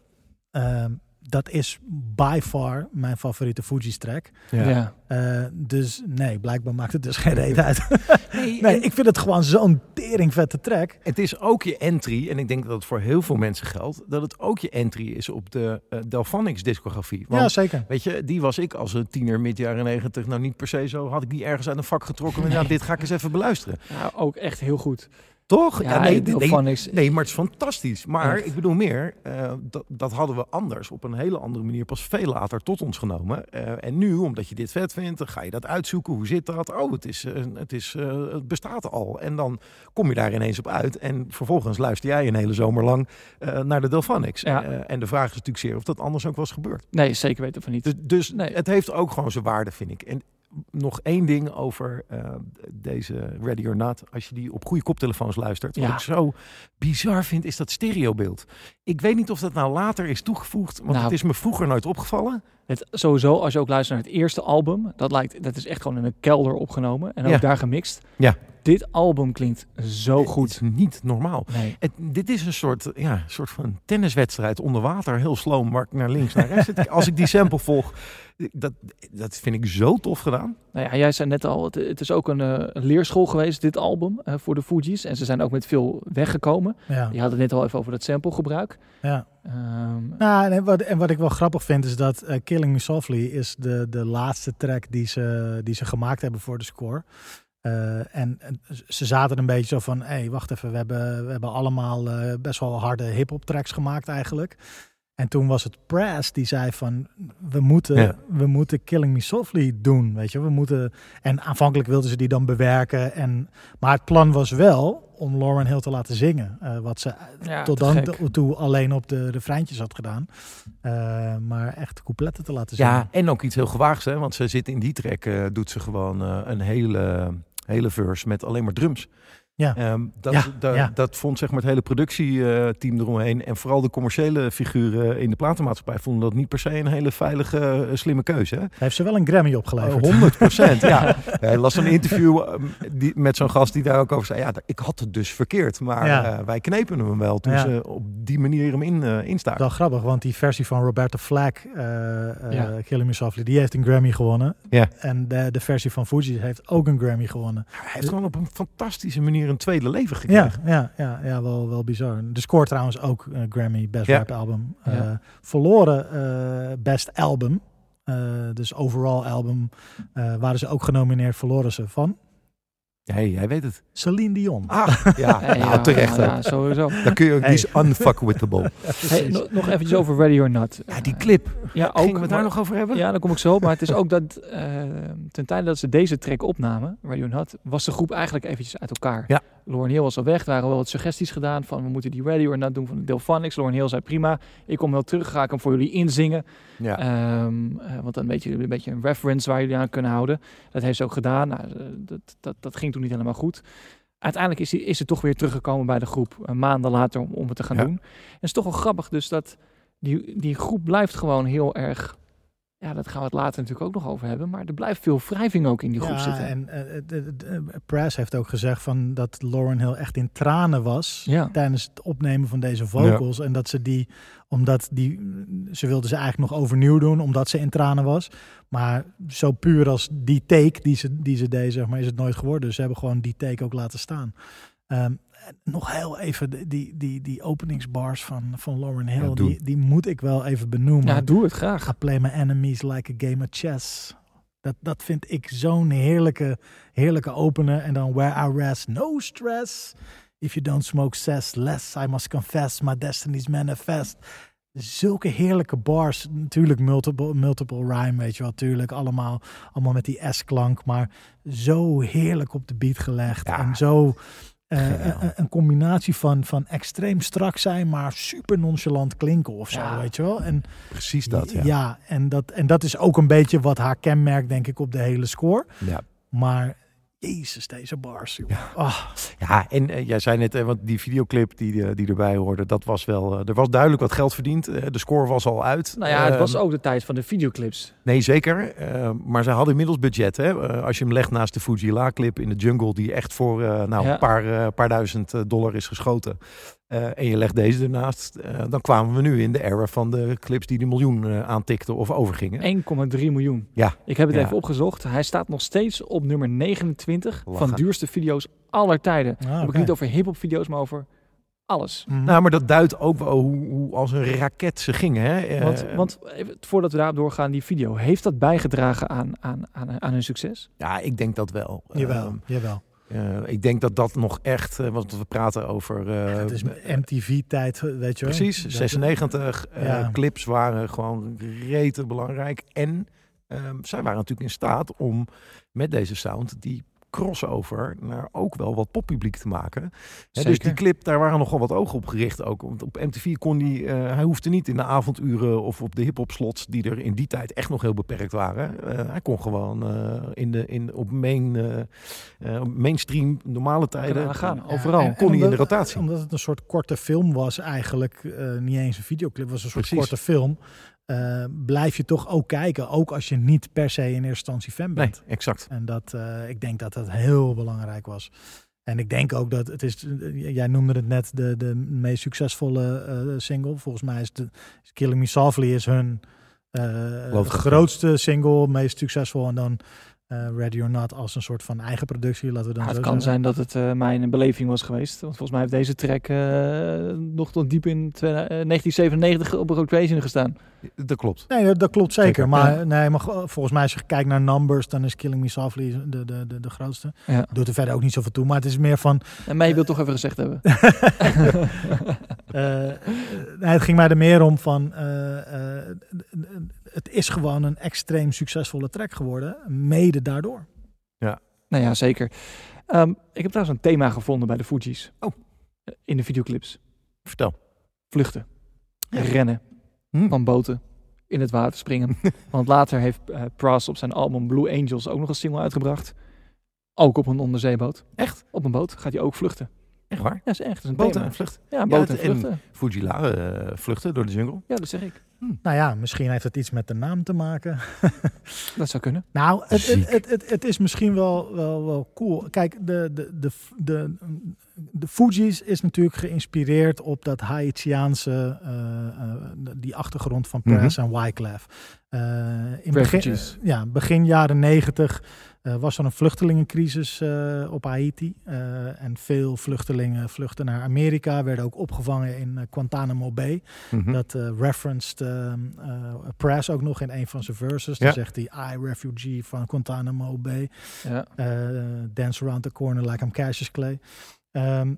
ehm, dat is by far mijn favoriete Fuji's track. Ja. Eh, dus nee, blijkbaar maakt het dus geen reden uit. nee, ik vind het gewoon zo'n teringvette track. Het is ook je entry, en ik denk dat het voor heel veel mensen geldt, dat het ook je entry is op de eh Delphonics discografie. Want ja, zeker. Weet je, die was ik als een tiener mid jaren negentig nou niet per se zo. Had ik die ergens uit een vak getrokken en ja, dit ga ik eens even beluisteren. Nou, ook echt heel goed. Toch? Ja, nee, nee, nee, maar het is fantastisch. Maar Echt. ik bedoel meer, eh, dat, dat hadden we anders op een hele andere manier pas veel later tot ons genomen. Eh, en nu, omdat je dit vet vindt, dan ga je dat uitzoeken. Hoe zit dat? Oh, het, is, eh, het, is, het bestaat al. En dan kom je daar ineens op uit. En vervolgens luister jij een hele zomer lang naar de Delphonics. Ja. Eh, en de vraag is natuurlijk zeer of dat anders ook was gebeurd. Nee, zeker weten van niet. Dus, dus Nee. het heeft ook gewoon zijn waarde, vind ik. En nog één ding over eh, deze Ready or Not. Als je die op goede koptelefoons luistert. Wat Ja. ik zo bizar vind, is dat stereobeeld. Ik weet niet of dat nou later is toegevoegd. Want Nou. het is me vroeger nooit opgevallen. Het, sowieso, als je ook luistert naar het eerste album, dat, lijkt, dat is echt gewoon in een kelder opgenomen en ook Ja. daar gemixt. Ja. Dit album klinkt zo Het goed. is niet normaal. Nee. Het, dit is een soort, ja, soort van tenniswedstrijd onder water. Heel sloom, waar ik naar links, naar rechts zit. Als ik die sample volg, dat, dat vind ik zo tof gedaan. Nou ja, jij zei net al, het, het is ook een, eh, leerschool geweest, dit album, eh, voor de Fugees. En ze zijn ook met veel weggekomen. Ja, Je had het net al even over dat samplegebruik. ja. Ehm, Nou, en wat, en wat ik wel grappig vind is dat eh, Killing Me Softly is de, de laatste track die ze, die ze gemaakt hebben voor de score. En, en ze zaten een beetje zo van, hé, hey, wacht even, we hebben, we hebben allemaal best wel harde hip-hop tracks gemaakt eigenlijk. En toen was het Press die zei van, we moeten, Ja. we moeten Killing Me Softly doen, weet je. We moeten, en aanvankelijk wilden ze die dan bewerken. En, maar het plan was wel om Lauren Hill te laten zingen. eh, wat ze ja, tot dan gek. toe alleen op de refreintjes had gedaan. Eh, maar echt coupletten te laten zien. Ja, en ook iets heel gewaagds, hè? Want ze zit in die track, eh, doet ze gewoon eh, een hele, hele verse met alleen maar drums. Ja. Ehm, dat, Ja, da- ja. dat vond zeg maar het hele productieteam eromheen. En vooral de commerciële figuren in de platenmaatschappij vonden dat niet per se een hele veilige, eh, slimme keuze. Hè? Heeft ze wel een Grammy opgeleverd. Eh, 100 procent, ja. Hij las een interview eh, die, met zo'n gast die daar ook over zei. Ja, ik had het dus verkeerd, maar Ja. eh, wij knepen hem wel toen Ja. ze op die manier hem in, eh instaken. Wel grappig, want die versie van Roberta Flack, eh eh, Ja. Killing Me Softly, die heeft een Grammy gewonnen. Ja. En de, de versie van Fuji heeft ook een Grammy gewonnen. Hij heeft gewoon op een fantastische manier een tweede leven gekregen. Ja, ja, ja, ja wel, wel bizar. De score trouwens ook eh, Grammy Best Ja. Rap Album. Ja. Eh, verloren eh, Best Album. Dus overall album waren ze ook genomineerd, verloren ze van Hey, jij weet het. Celine Dion. Ah, ja, nou, terecht. Ja, hè. ja, sowieso. Dan kun je ook Hey. niet unfuck with the ball. Hey, no- nog eventjes over Ready or Not. Ja, die clip. Ja, ook. Gingen we het daar nog over hebben? Ja, daar kom ik zo op. Maar het is ook dat eh, ten tijde dat ze deze track opnamen, Ready or Not, was de groep eigenlijk eventjes uit elkaar. Ja. Lauren Hill was al weg. Er waren wel wat suggesties gedaan van we moeten die Ready or Not doen van de Delphonics. Lauren Hill zei prima, ik kom wel terug, ga ik hem voor jullie inzingen. Ja. Ehm, eh, want dan weet je een beetje een reference waar jullie aan kunnen houden. Dat heeft ze ook gedaan. Nou, eh, dat, dat, dat ging toen niet helemaal goed. Uiteindelijk is, hij, is toch weer teruggekomen bij de groep. Een maanden later om, om het te gaan Ja. doen. En het is toch wel grappig dus dat die, die groep blijft gewoon heel erg... Ja, dat gaan we het later natuurlijk ook nog over hebben. Maar er blijft veel wrijving ook in die groep ja, zitten. en eh, de, de- de- Press heeft ook gezegd van dat Lauren Hill echt in tranen was Ja. tijdens het opnemen van deze vocals. En dat ze die, omdat die, ze wilde ze eigenlijk nog overnieuw doen, omdat ze in tranen was. Maar zo puur als die take die ze, die ze deed, zeg maar, is het nooit geworden. Dus ze hebben gewoon die take ook laten staan. Ehm, nog heel even die, die, die openingsbars van, van Lauren Hill, Ja, die, die moet ik wel even benoemen. ja, doe het graag. I play my enemies like a game of chess. Dat, dat vind ik zo'n heerlijke, heerlijke opener. En dan where I rest, no stress. If you don't smoke cess, less I must confess. My destiny's manifest. Zulke heerlijke bars. Natuurlijk multiple, multiple rhyme, weet je wel. Tuurlijk allemaal, allemaal met die S-klank. Maar zo heerlijk op de beat gelegd. Ja. En zo... eh, Geniaal. een, een combinatie van, van extreem strak zijn, maar super nonchalant klinken of zo, Ja. weet je wel. En Precies dat, ja. ja, en, dat, en dat is ook een beetje wat haar kenmerkt, denk ik, op de hele score. Ja. Maar, jezus, deze bars. joh. Ah, Ja, en eh, jij zei net, eh, want die videoclip die, eh, die erbij hoorde, dat was wel, er was duidelijk wat geld verdiend. De score was al uit. Nou ja, het was Ehm, ook de tijd van de videoclips. Nee, zeker. Eh, maar ze hadden inmiddels budget. Hè? Als je hem legt naast de Fuji La clip in de jungle, die echt voor nou, Ja. een paar, eh, paar duizend dollar is geschoten. Eh, en je legt deze ernaast, eh, dan kwamen we nu in de era van de clips die de miljoen eh, aantikten of overgingen. 1,3 miljoen. Ja. Ik heb het Ja. even opgezocht. Hij staat nog steeds op nummer 29 van duurste video's aller tijden. ah, Heb ik oké. niet over hip-hop video's, maar over alles. Mhm. Nou, maar dat duidt ook wel hoe, hoe als een raket ze gingen. Hè? Eh, Want, want even, voordat we daarop doorgaan, die video, heeft dat bijgedragen aan, aan, aan, aan hun succes? ja, ik denk dat wel. jawel, Ehm, jawel. Eh, ik denk dat dat nog echt, eh, want we praten over... eh, het is MTV-tijd, weet je wel. Precies, Dat- 96 eh, Ja. clips waren gewoon rete belangrijk. En ehm, zij waren natuurlijk in staat om met deze sound die crossover naar ook wel wat poppubliek te maken. Hè, dus die clip, daar waren nogal wat ogen op gericht ook. Want op MTV kon die, eh, hij hoefde niet in de avonduren of op de hip-hop slots die er in die tijd echt nog heel beperkt waren. Eh, hij kon gewoon eh, in de, in, op main, mainstream normale tijden. Gaan, overal. en kon hij in de rotatie. Omdat het een soort korte film was eigenlijk, niet eens een videoclip, was een soort Precies. korte film. Eh, blijf je toch ook kijken, ook als je niet per se in eerste instantie fan Nee, bent. exact. En dat, eh, ik denk dat dat heel belangrijk was. En ik denk ook dat het is, eh, jij noemde het net de, de meest succesvolle single. Volgens mij is, de, is Killing Me Softly is hun grootste single, meest succesvol. En dan eh, Ready or Not als een soort van eigen productie, laten we dan Ja, zo het kan zeggen. zijn dat het eh, mijn beleving was geweest. Want volgens mij heeft deze track eh, nog tot diep in twe- eh, 1997 op Rotation gestaan. Dat klopt. Nee, dat, dat klopt zeker. Zeker, maar, ja. nee, maar volgens mij als je kijkt naar numbers, dan is Killing Me Softly de, de, de, de grootste. Ja. Doet er verder ook niet zoveel toe. Maar het is meer van, En mij wil toch even gezegd hebben. Nee, het ging mij er meer om van. Het is gewoon een extreem succesvolle track geworden. Mede daardoor. Nou ja, zeker. Ehm, ik heb trouwens een thema gevonden bij de Fugees. Oh. In de videoclips. Vertel. Vluchten. Ja. Rennen. Hm. Van boten. In het water springen. Want later heeft eh Pras op zijn album Blue Angels ook nog een single uitgebracht. Ook op een onderzeeboot. Echt? Op een boot gaat hij ook vluchten. Echt waar? Ja, is echt. Is een Boten thema. en vluchten. Ja, boten het- en en- vluchten. Fujila eh, vluchten door de jungle. Ja, dat zeg ik. Nou ja, misschien heeft het iets met de naam te maken. Dat zou kunnen. Nou, het, het, het, het, het is misschien wel, wel, wel cool. Kijk, de, de, de, de, de Fugees is natuurlijk geïnspireerd op dat Haitiaanse, eh, eh, die achtergrond van Press en Wyclef. Eh, in begin, ja, begin jaren negentig eh, was er een vluchtelingencrisis eh, op Haiti. En veel vluchtelingen vluchtten naar Amerika, werden ook opgevangen in Guantanamo Bay. Mhm. Dat referenced ehm, eh, Press ook nog in een van zijn verses. Dan Ja. zegt hij, I refugee van Guantanamo Bay. Ja. dance around the corner like I'm Cassius Clay. Ehm,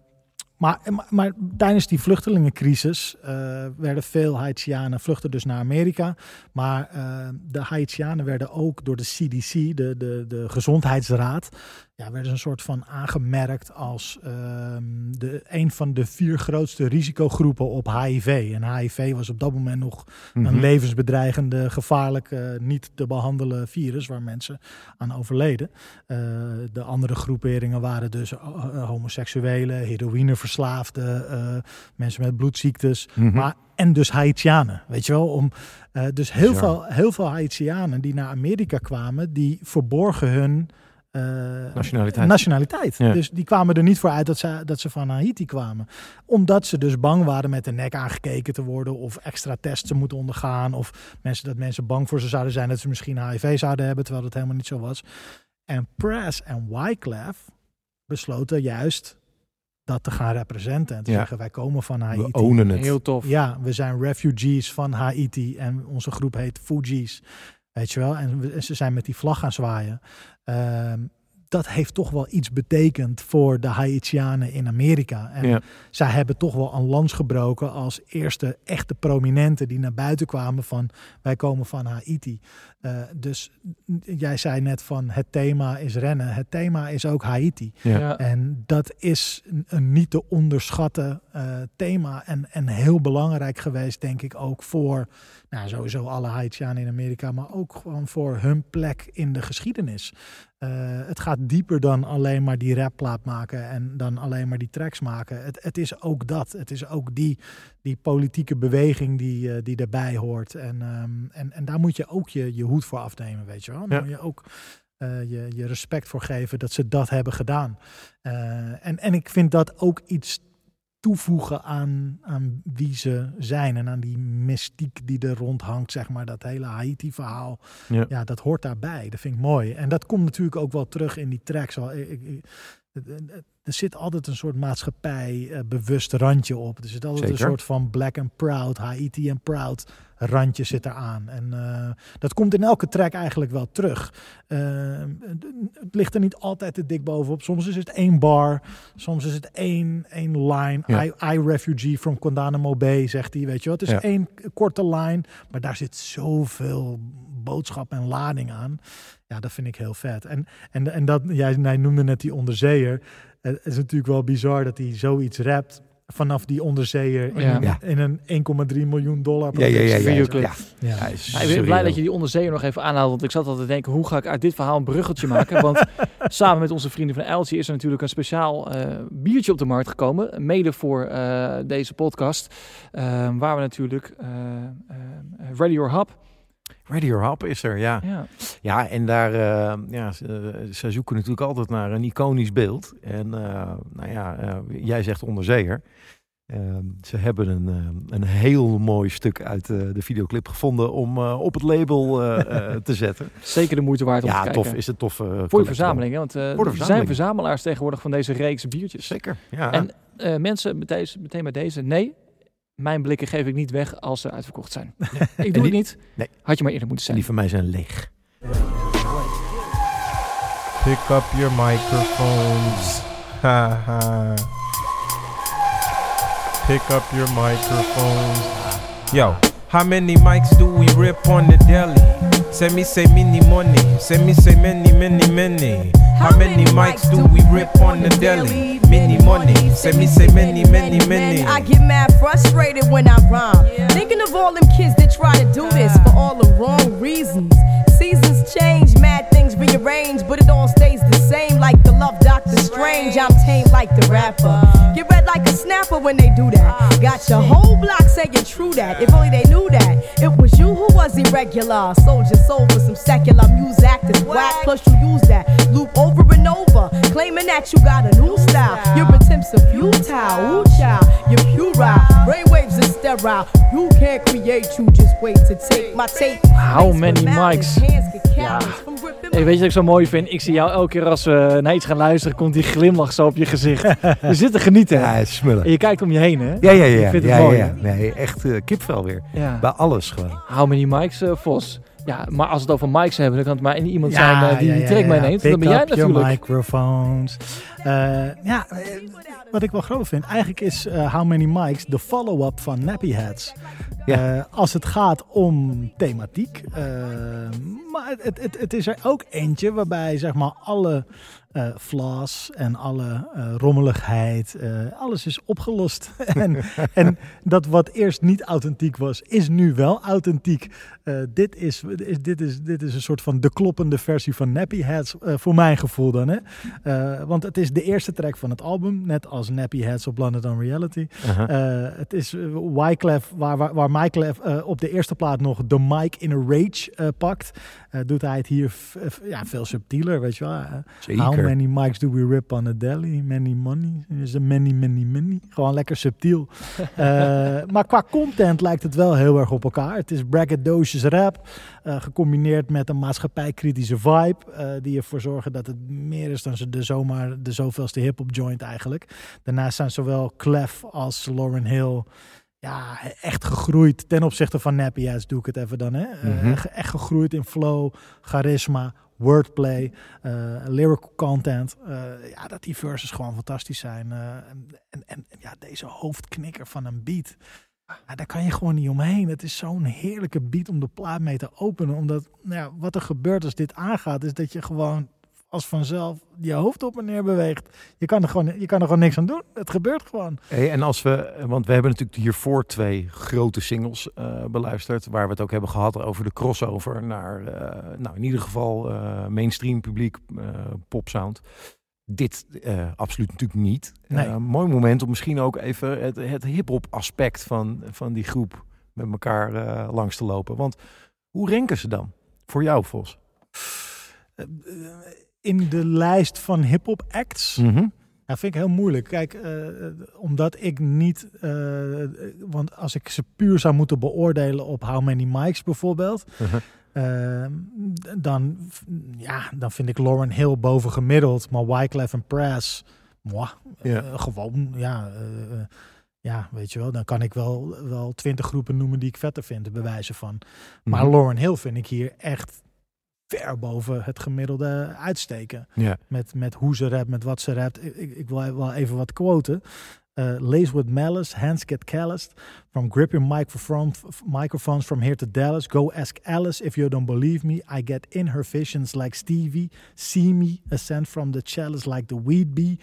maar, maar, maar tijdens die vluchtelingencrisis eh, werden veel Haitianen vluchten dus naar Amerika. Maar eh, de Haitianen werden ook door de CDC, de, de, de gezondheidsraad, ja, werden ze een soort van aangemerkt als ehm, de, een van de vier grootste risicogroepen op HIV. En HIV was op dat moment nog een Mhm. levensbedreigende, gevaarlijk, eh, niet te behandelen virus waar mensen aan overleden. Eh, de andere groeperingen waren dus eh, eh, heroïneverslaafden, eh, mensen met bloedziektes. Mhm. Maar, en dus Haitianen, weet je wel. Om, eh, dus heel veel, heel veel Haitianen die naar Amerika kwamen, die verborgen hun eh, Nationaliteit. nationaliteit. Ja. Dus die kwamen er niet voor uit dat ze, dat ze van Haiti kwamen. Omdat ze dus bang waren met de nek aangekeken te worden of extra tests te moeten ondergaan. Of mensen, dat mensen bang voor ze zouden zijn dat ze misschien HIV zouden hebben, terwijl dat helemaal niet zo was. En Press en Wyclef besloten juist dat te gaan representen. En te Ja. zeggen, wij komen van We Haiti. ownen het. Heel tof. Ja, we zijn refugees van Haiti en onze groep heet Fugees. Weet je wel? En we- en ze zijn met die vlag gaan zwaaien. Ehm, dat heeft toch wel iets betekend voor de Haitianen in Amerika. En Ja. zij hebben toch wel een lans gebroken als eerste echte prominenten die naar buiten kwamen van wij komen van Haiti. Eh, dus jij zei net van het thema is rennen. Het thema is ook Haiti. Ja. En dat is een, een niet te onderschatten eh, thema. En, en heel belangrijk geweest, denk ik, ook voor nou, sowieso alle Haitianen in Amerika, maar ook gewoon voor hun plek in de geschiedenis. Eh, het gaat dieper dan alleen maar die rapplaat maken en dan alleen maar die tracks maken. Het, het is ook dat. Het is ook die, die politieke beweging die, eh, die daarbij hoort. En, ehm, en, en daar moet je ook je, je hoed voor afnemen, weet je wel. Ja. moet je ook eh, je, je respect voor geven dat ze dat hebben gedaan. En, en ik vind dat ook iets toevoegen aan, aan wie ze zijn en aan die mystiek die er rond hangt, zeg maar, dat hele Haiti-verhaal. Ja. Ja. dat hoort daarbij. Dat vind ik mooi. En dat komt natuurlijk ook wel terug in die tracks. Al- ik- ik- Er zit altijd een soort maatschappij eh, bewust randje op. Er zit altijd Zeker. een soort van black and proud, Haiti and proud randje zit eraan. En eh, dat komt in elke track eigenlijk wel terug. Eh, het ligt er niet altijd te dik bovenop. Soms is het één bar, soms is het één, één line. Ja. I, I refugee from Guantanamo Bay, zegt hij. Weet je wat? Het is Ja. één korte line, maar daar zit zoveel boodschap en lading aan. Ja, dat vind ik heel vet. En, en, en dat, jij, jij noemde net die onderzeeër. Het is natuurlijk wel bizar dat hij zoiets rapt vanaf die onderzeeër in, Ja. een- Ja. in een 1,3 miljoen dollar Ja, ja, ja. ja, videoclip. ja. Ja. Hij is Ja, ik ben blij dat je die onderzeeër nog even aanhaalt. Want ik zat altijd te denken, hoe ga ik uit dit verhaal een bruggetje maken? Want samen met onze vrienden van LG is er natuurlijk een speciaal eh, biertje op de markt gekomen. Mede voor eh, deze podcast. eh, waar we natuurlijk Ready Your Hub. Ready or Hop is er, ja. Ja. Ja, en daar, eh, ja, ze, ze zoeken natuurlijk altijd naar een iconisch beeld. En eh, nou ja, eh, jij zegt onderzeeër. Eh, ze hebben een, eh, een heel mooi stuk uit eh, de videoclip gevonden om eh, op het label eh, eh, te zetten. Zeker de moeite waard om te Ja, kijken. tof. Is het tof. eh, Voor je verzameling, hè? want eh, de er zijn verzameling. verzamelaars tegenwoordig van deze reeks biertjes. Zeker, ja. En eh, mensen, met deze, meteen bij deze, nee, mijn blikken geef ik niet weg als ze uitverkocht zijn. ik doe die- het niet. Nee. Had je maar eerder moeten En zijn. die van mij zijn leeg. Pick up your microphones. Ha ha. Pick up your microphones. Yo, how many mics do we rip on the deli? Send me say many money. Send me say many, many, many. How many mics do we rip on the deli? Many money. Send me say many, many, many. I get mad frustrated when I rhyme. Thinking of all them kids that try to do this for all the wrong reasons. Change, mad things rearrange, but it all stays the same. Like the love Doctor Strange, I'm tame like the rapper. Get red like a snapper when they do that. Got your whole block saying true that. If only they knew that. It was you who was irregular. Sold your soul for some secular music. That's whack. Plus you use that loop over and over, claiming that you got a new style. Your attempts are futile. Ooh, child, you're puerile. Brainwaves are sterile. You can't create. You just wait to take my tape. How many mics? Hey, weet je wat ik zo mooi vind? Ik zie jou elke keer als we naar iets gaan luisteren, komt die glimlach zo op je gezicht. Je zit te genieten. Ja, het is smullen. En je kijkt om je heen, hè? Ja, ja, ja. Ik vind het ja, mooi, ja, hè? ja. Nee, echt eh, kipvel weer. Ja. Bij alles gewoon. How many mics, eh, Vos? Ja, maar als we het over mics hebben, dan kan het maar iemand zijn eh, die die track meeneemt. Dan ben jij natuurlijk. microphones. Eh, ja, eh, wat ik wel grappig vind, eigenlijk is How Many Mics de follow-up van Nappy Heads. Ja. Eh, als het gaat om thematiek. Maar het, het, het, het is er ook eentje waarbij zeg maar alle flaws en alle eh, rommeligheid, eh, alles is opgelost. en, en dat wat eerst niet authentiek was, is nu wel authentiek. Dit, is, is, dit, is, dit is een soort van de kloppende versie van Nappy Heads, voor mijn gevoel dan. Hè? Want het is de eerste track van het album, net als Nappy Heads op Blinded on Reality. Uh-huh. Het is uh, Wyclef, waar, waar, waar Wyclef op de eerste plaat nog de mic in a rage pakt, doet hij het hier ja, veel subtieler, weet je wel. Zeker. Many mics do we rip on a deli? Many money? Is a many, many, many? Gewoon lekker subtiel. Eh, maar qua content lijkt het wel heel erg op elkaar. Het is braggadocious rap, eh, gecombineerd met een maatschappijkritische vibe, eh, die ervoor zorgen dat het meer is dan ze de zomaar de zoveelste hip-hop joint eigenlijk. Daarnaast zijn zowel Clef als Lauren Hill ja, echt gegroeid ten opzichte van Nappy Heads, doe ik het even dan. Hè? Mhm. echt gegroeid in flow, charisma, wordplay, eh, lyrical content. Eh, ja, dat die verses gewoon fantastisch zijn. Eh, en, en, en ja, deze hoofdknikker van een beat. Daar kan je gewoon niet omheen. Het is zo'n heerlijke beat om de plaat mee te openen. Omdat nou ja, wat er gebeurt als dit aangaat, is dat je gewoon als vanzelf je hoofd op en neer beweegt. Je kan er gewoon, je kan er gewoon niks aan doen. Het gebeurt gewoon. Hey, en als we, want we hebben natuurlijk hiervoor twee grote singles eh, beluisterd, waar we het ook hebben gehad over de crossover naar, eh, nou in ieder geval eh, mainstream publiek, eh popsound. Dit eh, absoluut natuurlijk niet. Nee. Eh, mooi moment om misschien ook even het, het hip-hop aspect van, van die groep met elkaar eh, langs te lopen. Want hoe renken ze dan? Voor jou, Vos. In de lijst van hip-hop acts. Mhm. Ja, vind ik heel moeilijk. Kijk, eh, omdat ik niet, eh, want als ik ze puur zou moeten beoordelen op How Many Mics bijvoorbeeld, Mhm. eh, dan, ja, dan vind ik Lauren Hill bovengemiddeld, maar Wyclef en Press, mwah, eh, gewoon, ja, ja, weet je wel, dan kan ik wel, wel twintig groepen noemen die ik vetter vind, bij wijze van. Maar Mhm. Lauren Hill vind ik hier echt ver boven het gemiddelde uitsteken. Ja. Met, met hoe ze rapt, met wat ze rapt. Ik, ik, wil wel even wat quoten. Uh, with malice, hands get calloused. From gripping microphone, microphones from here to Dallas. Go ask Alice if you don't believe me. I get in her visions like Stevie. See me ascend from the chalice like the weed bee.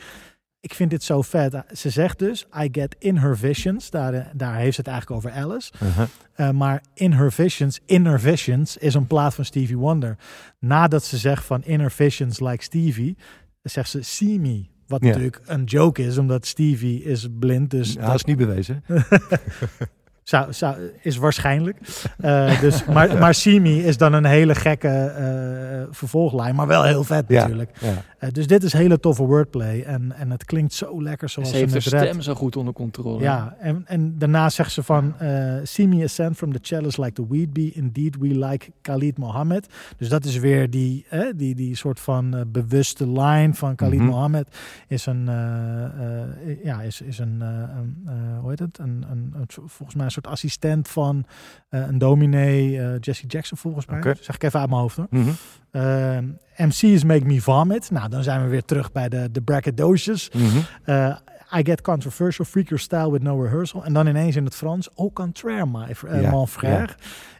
Ik vind dit zo vet. Ze zegt dus, I get in her visions. Daar, daar heeft ze het eigenlijk over Alice. Uh-huh. Uh, maar In Her Visions, Inner Visions is een plaat van Stevie Wonder. Nadat ze zegt van Inner Visions like Stevie, zegt ze See Me. Wat natuurlijk een joke is, omdat Stevie is blind. Dus Ja, dat is niet bewezen. zou, zou, is waarschijnlijk. Eh, dus, maar, maar See Me is dan een hele gekke eh, vervolglijn, maar wel heel vet Ja. natuurlijk. Ja. Eh, dus dit is hele toffe wordplay en, en het klinkt zo lekker zoals Ze heeft haar het redt. stem zo goed onder controle. Ja, en, en daarna zegt ze van... eh See me ascend from the chalice like the weed bee. Indeed, we like Khalid Mohammed. Dus dat is weer die, eh, die, die soort van bewuste line van Khalid Mhm. Mohammed. Is een, eh, eh, ja, is, is een, eh, een eh, hoe heet het? Een, een, een volgens mij soort assistent van eh, een dominee, eh, Jesse Jackson volgens mij. Zeg ik even uit mijn hoofd hoor. Mhm. Ehm, MC's Make Me Vomit. Nou, dan zijn we weer terug bij de, de braggadocious. Mhm. Uh, I get controversial, freak your style with no rehearsal. En dan ineens in het Frans, au contraire, my, fr- Ja, mon frère.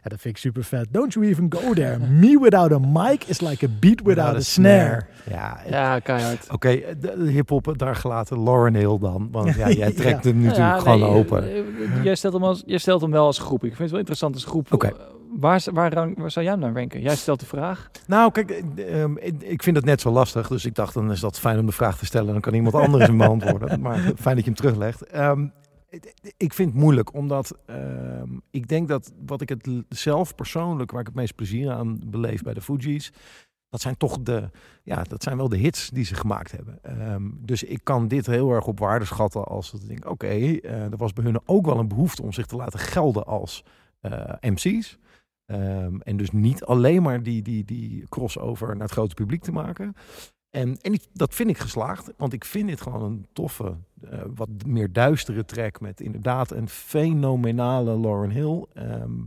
Ja. dat vind ik super vet. Don't you even go there. Me without a mic is like a beat without, a snare. Ja, Ja, keihard. Oké, de, de hip-hop daar gelaten. Lauren Hill dan. Want ja, jij trekt Ja. hem natuurlijk Ja, gewoon nee, open. eh, eh, Jij stelt, hem als, jij stelt hem wel als groep. Ik vind het wel interessant als groep. Oké. Eh, Waar, waar, waar zou jij hem dan ranken? Jij stelt de vraag. Nou, kijk, eh, ehm, ik- vind het net zo lastig. Dus ik dacht, dan is dat fijn om de vraag te stellen. Dan kan iemand anders hem beantwoorden. Maar fijn dat je hem teruglegt. Ehm, ik vind het moeilijk, omdat ehm, ik denk dat wat ik het zelf persoonlijk, waar ik het meest plezier aan beleef bij de Fugees, dat zijn toch de, ja, dat zijn wel de hits die ze gemaakt hebben. Dus ik kan dit heel erg op waarde schatten als dat ik denk, oké, eh, er was bij hun ook wel een behoefte om zich te laten gelden als eh, MC's. Ehm, en dus niet alleen maar die, die, die crossover naar het grote publiek te maken. En, en dat vind ik geslaagd, want ik vind dit gewoon een toffe, eh, wat meer duistere track met inderdaad een fenomenale Lauren Hill. Ehm,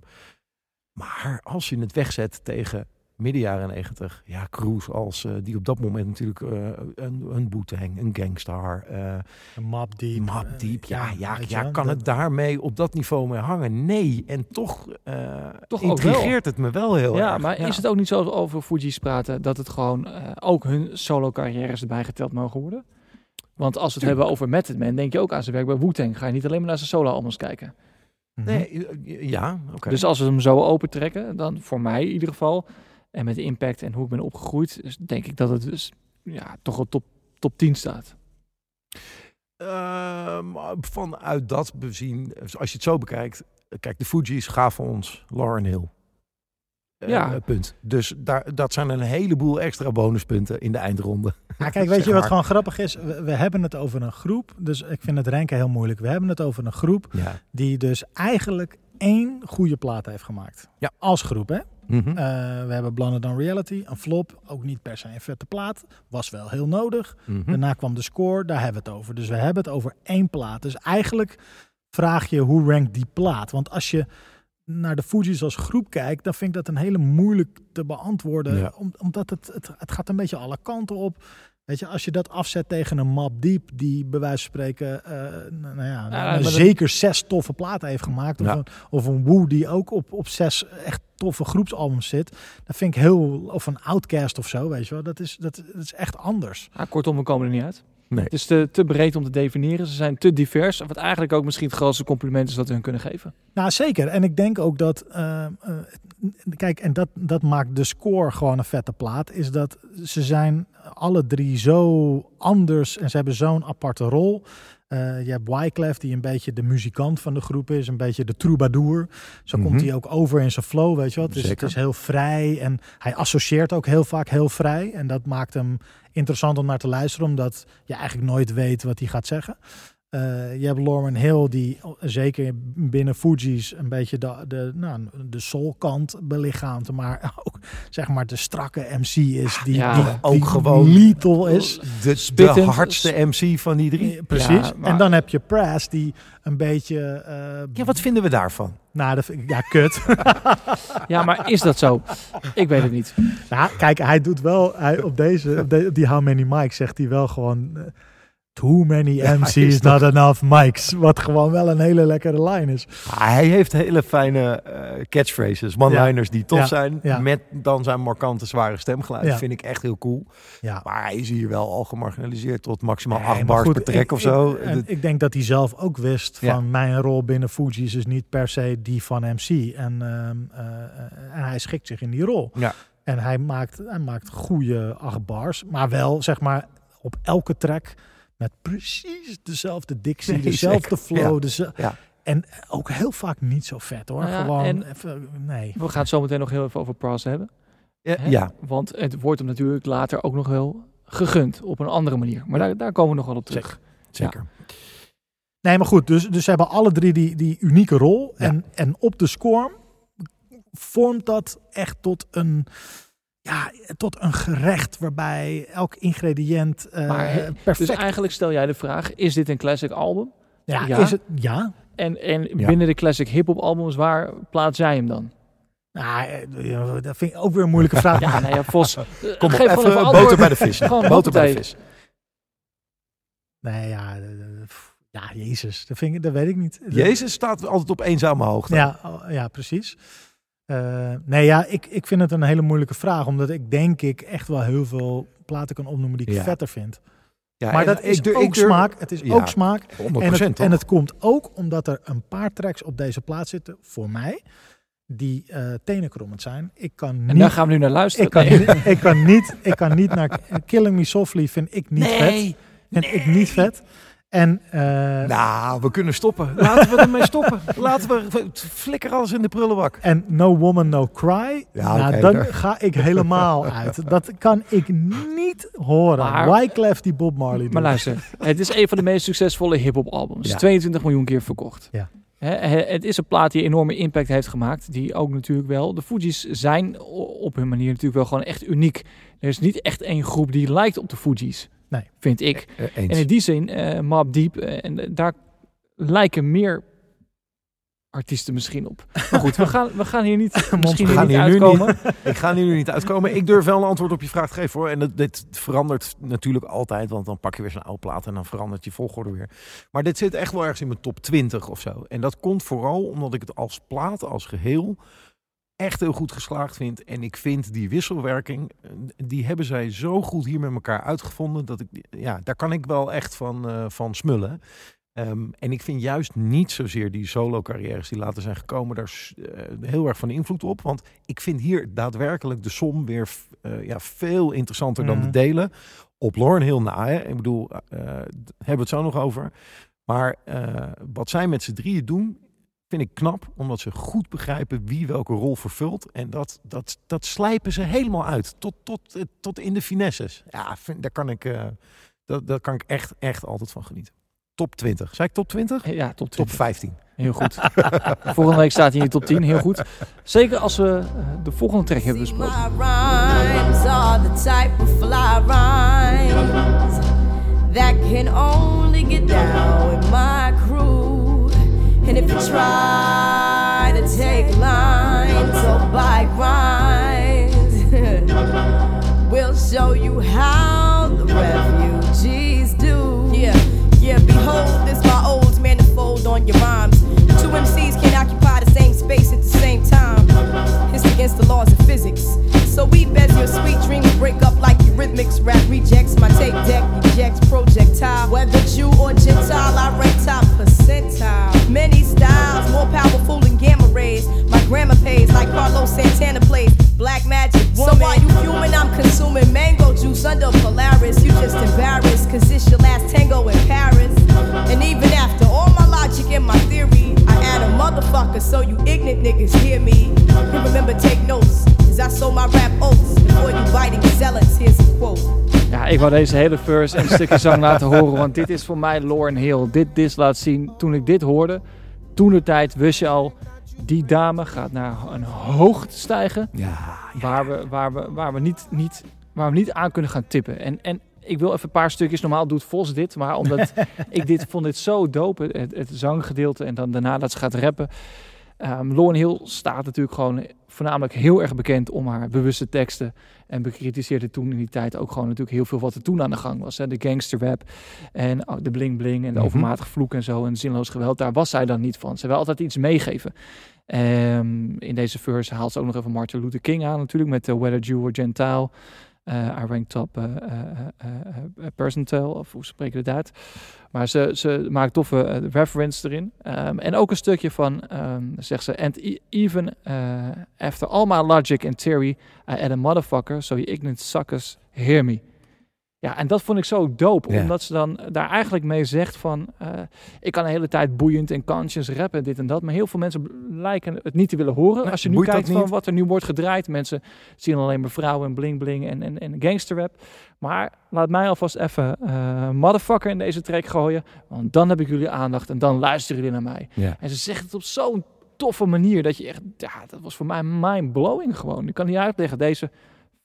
maar als je het wegzet tegen midden jaren 90, ja, Cruise als eh, die op dat moment natuurlijk eh, een, een Wu-Tang, een Gangstar, eh Een Mob Deep. Map Deep, ja, ja, ja, kan het daarmee op dat niveau mee hangen? Nee, en toch, eh Toch ook wel. intrigeert het me wel heel ja, erg. maar is het ook niet zo als over Fuji's praten dat het gewoon eh, ook hun solo carrières erbij geteld mogen worden? Want als we het hebben over Method Man, denk je ook aan zijn werk bij Wu-Tang. Ga je niet alleen maar naar zijn solo albums kijken. Mhm. Nee, eh, ja, oké. Dus als we hem zo open trekken, dan voor mij in ieder geval, en met de impact en hoe ik ben opgegroeid, dus denk ik dat het dus ja, toch wel top, top 10 staat. Ehm, vanuit dat bezien, dus als je het zo bekijkt, kijk, de Fugees gaven ons Lauren Hill. Eh, Ja. punt. Dus daar, dat zijn een heleboel extra bonuspunten in de eindronde. Ja, kijk, weet je wat gewoon grappig is? We, we hebben het over een groep, dus ik vind het ranken heel moeilijk. We hebben het over een groep Ja. die dus eigenlijk één goede plaat heeft gemaakt. Ja. Als groep, hè? Eh, we hebben Blonder Than Reality, een flop. Ook niet per se een vette plaat. Was wel heel nodig. Mhm. Daarna kwam de score, daar hebben we het over. Dus we hebben het over één plaat. Dus eigenlijk vraag je hoe rankt die plaat? Want als je naar de Fugees als groep kijkt, dan vind ik dat een hele moeilijk te beantwoorden. Ja. Om, omdat het, het, het gaat een beetje alle kanten op. Weet je, als je dat afzet tegen een Map Deep, die bij wijze van spreken, eh, nou nou ja, dat- zeker zes toffe platen heeft gemaakt. Of, Ja. een, of een Woo die ook op, op zes echt toffe groepsalbums zit. Dat vind ik heel, of een Outcast of zo, weet je wel. Dat is, dat, dat is echt anders. Ja, kortom, we komen er niet uit. Nee. Het is te, te breed om te definiëren. Ze zijn te divers. Wat eigenlijk ook misschien het grootste compliment is dat we hun kunnen geven. Nou, zeker. En ik denk ook dat, eh, eh, kijk, en dat, dat maakt de score gewoon een vette plaat, is dat ze zijn alle drie zo anders en ze hebben zo'n aparte rol. Eh, je hebt Wyclef, die een beetje de muzikant van de groep is, een beetje de troubadour. Zo Mhm. komt hij ook over in zijn flow, weet je. Het is, het is heel vrij en hij associeert ook heel vaak heel vrij. En dat maakt hem interessant om naar te luisteren, omdat je eigenlijk nooit weet wat hij gaat zeggen. Eh, je hebt Lauren Hill, die zeker binnen Fuji's een beetje de, de, nou, de soulkant belichaamt. Maar ook zeg maar de strakke MC is. Die, Ja, die, ook die gewoon- lethal is. De, hardste MC van die drie. Eh, Precies. Ja, maar- En dan heb je Press, die een beetje... eh, Ja, wat vinden we daarvan? Nou, dat vind ik, ja, kut. Ja, maar is dat zo? Ik weet het niet. nou, kijk, hij doet wel... Hij, op deze, op de- die How Many Mics zegt hij wel gewoon... Too many Ja, MC's, is not enough mics. Wat gewoon wel een hele lekkere lijn is. Ah, Hij heeft hele fijne eh, catchphrases, one-liners die tof Ja, zijn. ja. Met dan zijn markante, zware stemgeluid. Ja. Vind ik echt heel cool. Ja. Maar hij is hier wel al gemarginaliseerd tot maximaal acht bars goed, per track ik- of zo. Ik, en ik denk dat hij zelf ook wist Ja. van mijn rol binnen Fuji's is niet per se die van MC. En, ehm, eh, en hij schikt zich in die rol. Ja. En hij maakt, hij maakt goede acht bars, maar wel zeg maar op elke track met precies dezelfde dictie, Nee, dezelfde zeker. flow. Ja. deze- Ja. En ook heel vaak niet zo vet hoor. Nou ja, Gewoon en- even, nee. We gaan het zo meteen nog heel even over Pras hebben. ja, Hè? ja, Want het wordt hem natuurlijk later ook nog wel gegund op een andere manier. Maar daar, daar komen we nog wel op terug. zeker. Nee, maar goed, dus, dus ze hebben alle drie die, die unieke rol. Ja. En, en op de score vormt dat echt tot een, ja, tot een gerecht waarbij elk ingrediënt eh, Maar, hè, perfect Dus eigenlijk stel jij de vraag, is dit een classic album? ja, ja. Is het, ja. En, en Ja. binnen de classic hip-hop albums, waar plaats jij hem dan? Nou, eh, dat vind ik ook weer een moeilijke vraag. Ja, nee, ja, Vos. Kom op, gewoon even boter bij de vis. Gewoon boter bij de vis. Nee, ja, eh, eh, ja, Jezus, dat, vind ik, dat weet ik niet. Jezus staat altijd op eenzame hoogte. Ja, oh, ja precies. Eh, nee, ja, ik, ik vind het een hele moeilijke vraag, omdat ik denk ik echt wel heel veel platen kan opnoemen die ik Ja. vetter vind. Ja, maar en dat is durf- ook durf- smaak. Het is Ja, ook smaak. 100%, En het, toch? en het komt ook omdat er een paar tracks op deze plaat zitten, voor mij, die eh tenenkrommend zijn. Ik kan En niet... daar gaan we nu naar luisteren. ik, kan Nee. niet, ik, kan niet, ik kan niet naar Killing Me Softly vind ik niet vet. Vind ik niet vet. En eh, Nou, we kunnen stoppen. Laten we ermee stoppen. Laten we flikker alles in de prullenbak. En No Woman No Cry, Ja, nou, dan ga ik helemaal uit. Dat kan ik niet horen. Maar- Wyclef die Bob Marley doet. Maar luister, het is een van de meest succesvolle hip-hop albums. Ja. 22 miljoen keer verkocht. Ja. Het is een plaat die enorme impact heeft gemaakt. Die ook natuurlijk wel. De Fugees zijn op hun manier natuurlijk wel gewoon echt uniek. Er is niet echt één groep die lijkt op de Fugees. Nee. Vind ik. Eh, En eens. in die zin, eh Mob Deep, eh, en eh, daar lijken meer artiesten misschien op. Maar goed, we gaan, we gaan hier niet, misschien We hier niet hier nu uitkomen. Ik ga nu niet uitkomen. Ik durf wel een antwoord op je vraag te geven hoor. En dat, dit verandert natuurlijk altijd. Want dan pak je weer zo'n oude plaat en dan verandert je volgorde weer. Maar dit zit echt wel ergens in mijn top 20 of zo. En dat komt vooral omdat ik het als plaat, als geheel, echt heel goed geslaagd vind. En ik vind die wisselwerking, eh, die hebben zij zo goed hier met elkaar uitgevonden. Dat ik, ja, daar kan ik wel echt van, eh, van smullen. Ehm, en ik vind juist niet zozeer die solo-carrières die later zijn gekomen, daar eh, heel erg van invloed op. Want ik vind hier daadwerkelijk de som weer ja, veel interessanter dan de Mhm. delen. Op Lauren Hill na, hè. ik bedoel, hebben we het zo nog over. Maar wat zij met z'n drieën doen, vind ik knap. Omdat ze goed begrijpen wie welke rol vervult. En dat, dat, dat slijpen ze helemaal uit. Tot, tot, eh, tot in de finesses. Ja, vind, daar kan ik, eh, dat, daar kan ik echt, echt altijd van genieten. Top 20. Zei ik top 20? Ja, top Top 20. 15. Heel goed. Volgende week staat hij in de top 10. Heel goed. Zeker als we eh, de volgende track hebben besproken. my rhymes are the type of fly rhymes that can only get down with my crew. And if you try Santana plays. Black magic woman. So while you human, I'm consuming mango juice under Polaris. You just embarrassed, cause it's your last tango in Paris. And even after all my logic and my theory, I add a motherfucker so you ignorant niggas hear me. And remember, take notes, cause I sold my rap oats before you biting zealots. Here's a quote. Ja, Ja, ik wou deze hele verse en stukje zang laten horen, want dit is voor mij Lauren Hill. Dit, dit laat zien, toen ik dit hoorde, toen de tijd wist je al, die dame gaat naar een hoogte stijgen Ja, waar we, waar we, waar we, niet, niet, waar we niet aan kunnen gaan tippen. En, en ik wil even een paar stukjes, normaal doet Vos dit, maar omdat ik dit vond dit zo dope, het, het zanggedeelte en dan daarna dat ze gaat rappen. Ehm Lauren Hill staat natuurlijk gewoon voornamelijk heel erg bekend om haar bewuste teksten. En bekritiseerde toen in die tijd ook gewoon natuurlijk heel veel wat er toen aan de gang was. Hè. De gangsterrap en oh, de bling bling en de Mhm. overmatig vloek en zo en zinloos geweld. Daar was zij dan niet van. Ze wil altijd iets meegeven. Ehm, in deze verse haalt ze ook nog even Martin Luther King aan natuurlijk met uh, Whether Jew or Gentile. Uh, I rank top uh, percentile, of hoe spreken uit? Maar ze, ze maakt toffe reference erin. Um, en ook een stukje van, um, zegt ze, and e even after all my logic and theory, I add a motherfucker, so you ignorant suckers hear me. Ja, en dat vond ik zo dope, Ja. omdat ze dan daar eigenlijk mee zegt van, uh, ik kan de hele tijd boeiend en conscious rappen, dit en dat, maar heel veel mensen lijken het niet te willen horen. Nee, Als je nu kijkt van wat er nu wordt gedraaid, mensen zien alleen maar vrouwen en bling bling en, en, en gangsterrap. Maar laat mij alvast even uh, motherfucker in deze track gooien, want dan heb ik jullie aandacht en dan luisteren jullie naar mij. Ja. En ze zegt het op zo'n toffe manier dat je echt, ja, dat was voor mij mind blowing gewoon. Ik kan niet uitleggen, deze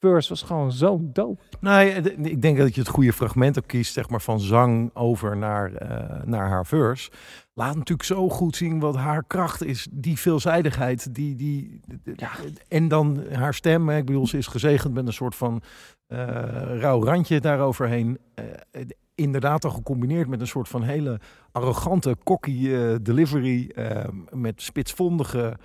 verse was gewoon zo dope. Nee, ik denk dat je het goede fragment ook kiest, zeg maar, van zang over naar, eh, naar haar verse. Laat natuurlijk zo goed zien wat haar kracht is. Die veelzijdigheid. Die, die, Ja. En dan haar stem. Ik bedoel, ze is gezegend met een soort van eh rauw randje daaroverheen. Eh, inderdaad al gecombineerd met een soort van hele arrogante, cocky delivery. met spitsvondige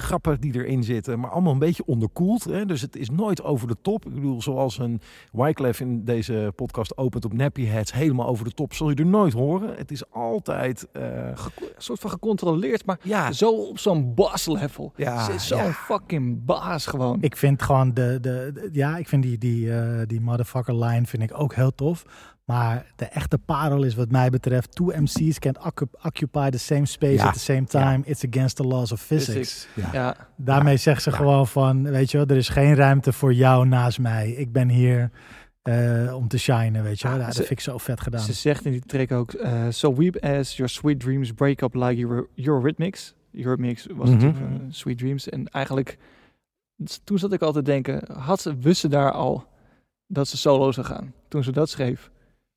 grappen die erin zitten, maar allemaal een beetje onderkoeld. Hè? Dus het is nooit over de top. Ik bedoel, zoals een Wyclef in deze podcast opent op Nappy Heads, helemaal over de top, zul je er nooit horen. Het is altijd... eh, Een soort van gecontroleerd, maar ja, zo op zo'n boss level. Ja, zo'n ja. fucking baas gewoon. Ik vind gewoon de, de, de- ja, ik vind die, die, eh, die motherfucker line vind ik ook heel tof. Maar de echte parel is wat mij betreft, two MC's can't occup- occupy the same space Ja. at the same time. It's against the laws of physics. Physics. Ja. Ja. Daarmee zegt ze ja. gewoon van, weet je wel, er is geen ruimte voor jou naast mij. Ik ben hier eh, om te shinen, weet je wel. Ja, dat ze- vind ik zo vet gedaan. Ze zegt in die track ook, eh, so weep as your sweet dreams break up like your, Eurythmics. Eurythmics was Mhm. natuurlijk van, eh, Sweet Dreams. En eigenlijk, toen zat ik altijd te denken, had ze, wist ze daar al dat ze solo zou gaan? Toen ze dat schreef.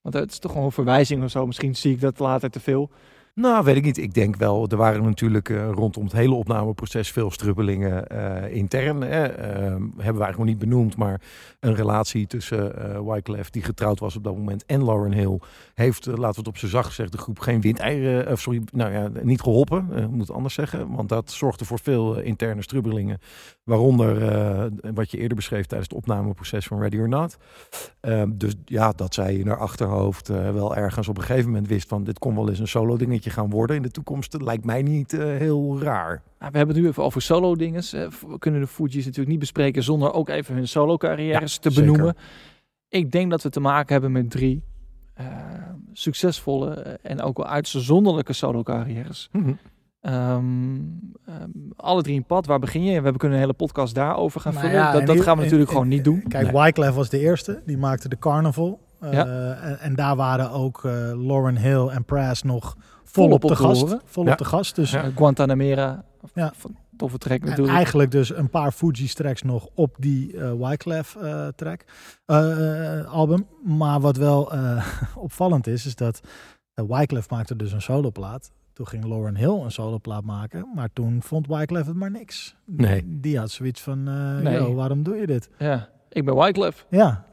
Want het is toch gewoon een verwijzing of zo. Misschien zie ik dat later te veel. Nou, weet ik niet. Ik denk wel, er waren natuurlijk eh, rondom het hele opnameproces veel strubbelingen eh, intern. Hè. Ehm, hebben we eigenlijk nog niet benoemd, maar een relatie tussen eh Wyclef, die getrouwd was op dat moment, en Lauren Hill, heeft, eh, laten we het op zijn zacht gezegd, de groep geen windeieren, of sorry, nou ja, niet geholpen, eh, moet anders zeggen. Want dat zorgde voor veel eh, interne strubbelingen. Waaronder eh, wat je eerder beschreef tijdens het opnameproces van Ready or Not. Ehm, dus ja, dat zij in haar achterhoofd eh, wel ergens op een gegeven moment wist van dit kon wel eens een solo dingetje gaan worden in de toekomst. Dat lijkt mij niet eh, heel raar. Nou, we hebben het nu even over solo dinges. We kunnen de Fugees natuurlijk niet bespreken zonder ook even hun solo carrières Ja, te zeker. benoemen. Ik denk dat we te maken hebben met drie succesvolle en ook wel uitzonderlijke solo carrières. Ehm, ehm, alle drie een pad, waar begin je? We kunnen een hele podcast daarover gaan vullen. ja, dat en dat gaan we en- natuurlijk en- gewoon niet doen. Kijk, Nee. Wyclef was de eerste. Die maakte de Carnival. Eh, Ja. en, en daar waren ook eh, Lauren Hill en Pras nog Volop op te gast. horen. Volop Ja. te gast. Dus Eh, Guantanamera, Ja. toffe track En natuurlijk. eigenlijk dus een paar Fuji's tracks nog op die eh Wyclef eh, track album. Maar wat wel opvallend is, is dat uh, Wyclef maakte dus een soloplaat. Toen ging Lauren Hill een soloplaat maken. Maar toen vond Wyclef het maar niks. Nee. Die had zoiets van, eh Nee. yo, waarom doe je dit? Ja, ik ben Wyclef. Ja,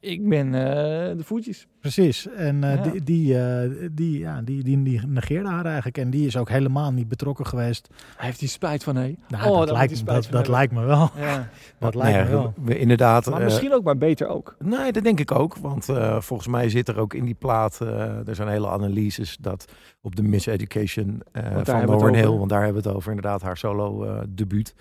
Ik ben eh, de Fugees. precies. En eh, Ja. die, die, eh, die, ja, die, die, die negeerde haar eigenlijk. En die is ook helemaal niet betrokken geweest. Hij heeft die spijt van, hé. Nou, Oh, dat lijkt, spijt dat, van dat lijkt me wel. Ja. Dat lijkt me wel. we- inderdaad. Maar misschien ook maar beter ook. Nee, dat denk ik ook. Want eh, volgens mij zit er ook in die plaat, eh, er zijn hele analyses dat op de Miseducation eh daar van Lauren Hill, want daar hebben we het over inderdaad, haar solo eh debuut.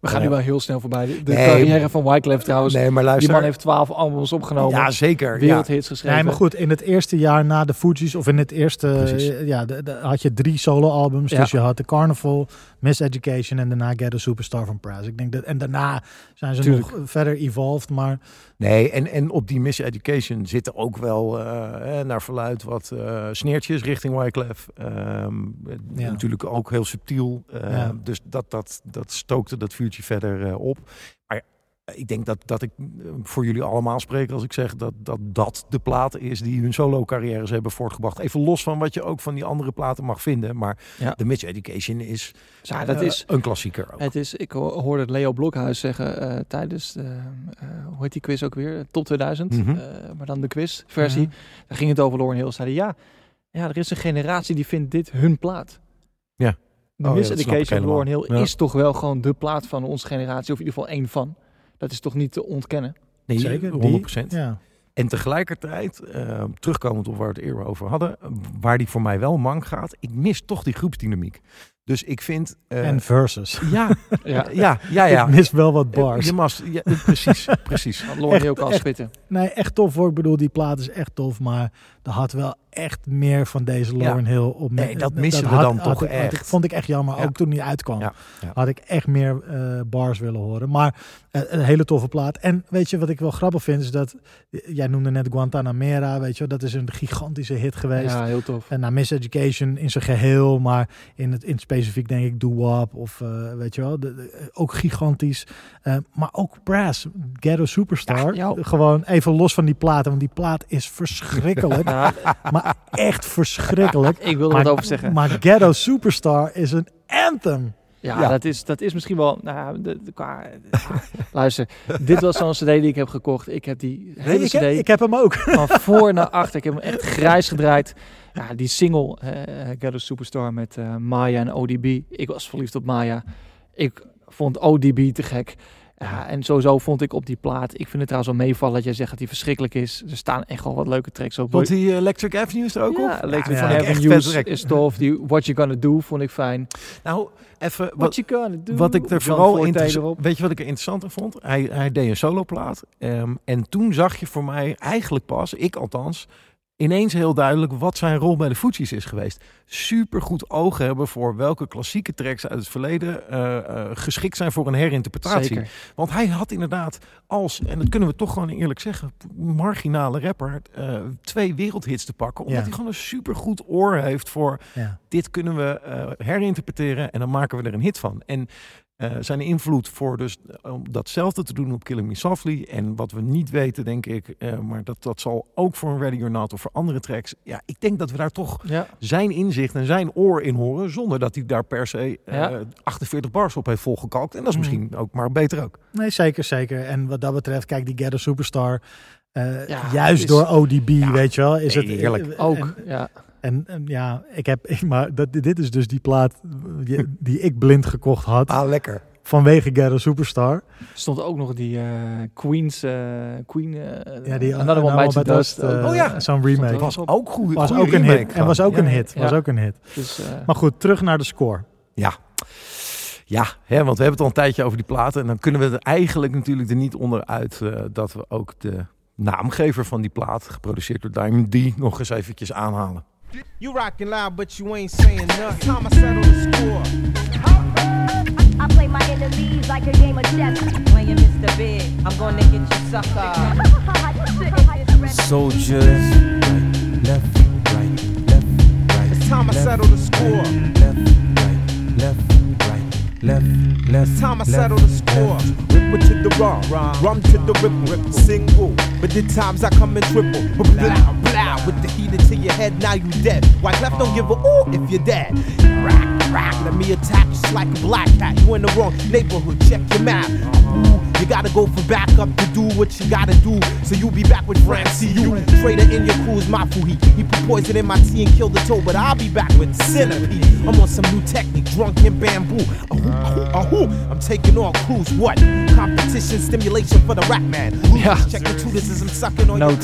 We gaan Eh, nu wel heel snel voorbij. De, de nee, carrière van Wyclef trouwens. nee, maar die luister. man heeft twaalf albums opgenomen. genomen. Ja, zeker. Ja. Wereldhits geschreven. Nee, maar goed, in het eerste jaar na de Fugees, of in het eerste, Precies. eh, ja, de, de- had je drie solo-albums. Ja. Dus je had de Carnival, Miss Education en daarna Get a Superstar van Praz. Ik denk dat, en daarna zijn ze Tuurlijk. nog verder evolved, maar Nee, en, en op die Miss Education zitten ook wel eh, naar verluid wat eh, sneertjes richting Wyclef. Ehm, Ja. Natuurlijk ook heel subtiel. eh, Ja. Dus dat, dat, dat stookte dat vuurtje verder eh, op. Ik denk dat, dat ik eh, voor jullie allemaal spreek als ik zeg dat dat, dat de plaat is die hun solo carrières hebben voortgebracht. Even los van wat je ook van die andere platen mag vinden. Maar Ja. de Miss Education is, Ja, dat eh, is, een klassieker ook. het is, ik ho- hoorde Leo Blokhuis zeggen eh, tijdens, de, hoe heet die quiz ook weer? Top 2000, Mhm. maar dan de quizversie. Mhm. Daar ging het over Lauren Hill. Zeiden ja, ja, er is een generatie die vindt dit hun plaat. Ja. De Oh ja, Miss Education van Lauren Hill. Ja. is toch wel gewoon de plaat van onze generatie. Of in ieder geval één van. Dat is toch niet te ontkennen. Nee, zeker. 100%. Die, ja. En tegelijkertijd, eh, terugkomend op waar we het eerder over hadden, waar die voor mij wel mank gaat, ik mis toch die groepsdynamiek. Dus ik vind... eh, en Versus. ja, Ja, ja, ja, ja. Ik mis wel wat Eh, bars. Je mas, ja, precies, precies. had Hill kan echt. spitten. Nee, echt tof hoor. Ik bedoel, die plaat is echt tof, maar er had wel echt meer van deze Lauren Hill op. Nee, dat missen we had- dan had toch ik- echt. vond ik echt jammer, Ja. ook toen die uitkwam. Had ik echt meer eh, bars willen horen. Maar eh, een hele toffe plaat. En weet je wat ik wel grappig vind, is dat jij noemde net Guantanamera, weet je, wel, dat is een gigantische hit geweest. Ja, heel tof. En naar Miss Education in zijn geheel, maar in het, in het specifiek denk ik Doo Wop of eh, weet je wel, de, de- ook gigantisch. Eh, maar ook Brass, Ghetto Superstar. Ja. Gewoon even los van die platen, want die plaat is verschrikkelijk. Ja, maar echt verschrikkelijk. ik wil er Maar, wat over zeggen. maar Ghetto Superstar is een anthem. Ja, Ja. Dat, is, dat is misschien wel. Nou, de, de- qua, luister, dit was zo'n CD die ik heb gekocht. Ik heb die hele CD heb, ik heb hem ook. van voor naar achter. Ik heb hem echt grijs gedraaid. Ja, die single, eh Ghetto Superstar met eh, Maya en ODB. Ik was verliefd op Maya. Ik vond ODB te gek. Ja, en sowieso vond ik op die plaat. Ik vind het trouwens wel meevallen dat jij zegt dat die verschrikkelijk is. Er staan echt wel wat leuke tracks op. Want die Electric Avenue is er ook ja, op? Electric Ja, vet track. is tof. Die What You Gonna Do vond ik fijn. Nou, even... What Wat, You Gonna Do. wat ik er vooral interessant... Weet je wat ik er interessanter vond? Hij, hij deed een soloplaat. ehm, en toen zag je voor mij eigenlijk pas, ik althans... Ineens heel duidelijk wat zijn rol bij de Fugees is geweest. Super goed oog hebben voor welke klassieke tracks uit het verleden eh, eh, geschikt zijn voor een herinterpretatie. Zeker. Want hij had inderdaad als, en dat kunnen we toch gewoon eerlijk zeggen, marginale rapper, eh, twee wereldhits te pakken. Omdat Ja. hij gewoon een supergoed oor heeft voor Ja. dit kunnen we herinterpreteren en dan maken we er een hit van. En eh, zijn invloed voor dus eh, om datzelfde te doen op Killing Me Softly en wat we niet weten denk ik, eh, maar dat, dat zal ook voor een Ready or Not of voor andere tracks. Ja, ik denk dat we daar toch Ja. zijn inzicht en zijn oor in horen zonder dat hij daar per se eh, Ja. 48 bars op heeft volgekalkt. En dat is Mhm. misschien ook maar beter ook. Nee, zeker, zeker. En wat dat betreft, kijk, die Ghetto Superstar, eh, Ja, juist is- door ODB, weet je wel, is nee, het heerlijk. eh, Ook, En, ja. En, en ja, ik heb, maar dat, dit is dus die plaat die, die ik blind gekocht had Ah, lekker. vanwege Ghetto Superstar. stond ook nog die eh, Queens, eh, Queen, eh Ja, die Another One Bites the Dust. eh. Oh ja. zo'n remake. Was ook goed. Was ook een hit. En was ook Ja. een hit. Ja. Was ook een hit. Dus, eh, Maar goed, terug naar de score. Ja. Ja, hè, want we hebben het al een tijdje over die platen. En dan kunnen we er eigenlijk natuurlijk er niet onderuit eh, dat we ook de naamgever van die plaat, geproduceerd door Diamond D, nog eens eventjes aanhalen. You rockin' loud, but you ain't saying nothing. Time I settle the score. I play my enemies like a game of chess. Playing Mr. Big, I'm gonna get you sucker. Soldiers, right, left, right, left, right. It's time I settle the score. Left, right, left, right, left, left. It's time I settle the score. Ripple to the rum, rum to the ripple, ripple. Single, but the times I come in triple. Blah, blah, with the heat into your head, now you dead. White left don't give a ooh if you're dead. Rock, rock, let me attack just like a black cat. You in the wrong neighborhood, check your map. Ooh, you gotta go for backup to do what you gotta do. So you'll be back with Francie. You Traitor in your crew's my he He put poison in my tea and killed the toe, but I'll be back with centipede. I'm on some new technique, drunk in bamboo. I'm taking all clues. What? Competition stimulation for the rap man. Ja. Noot.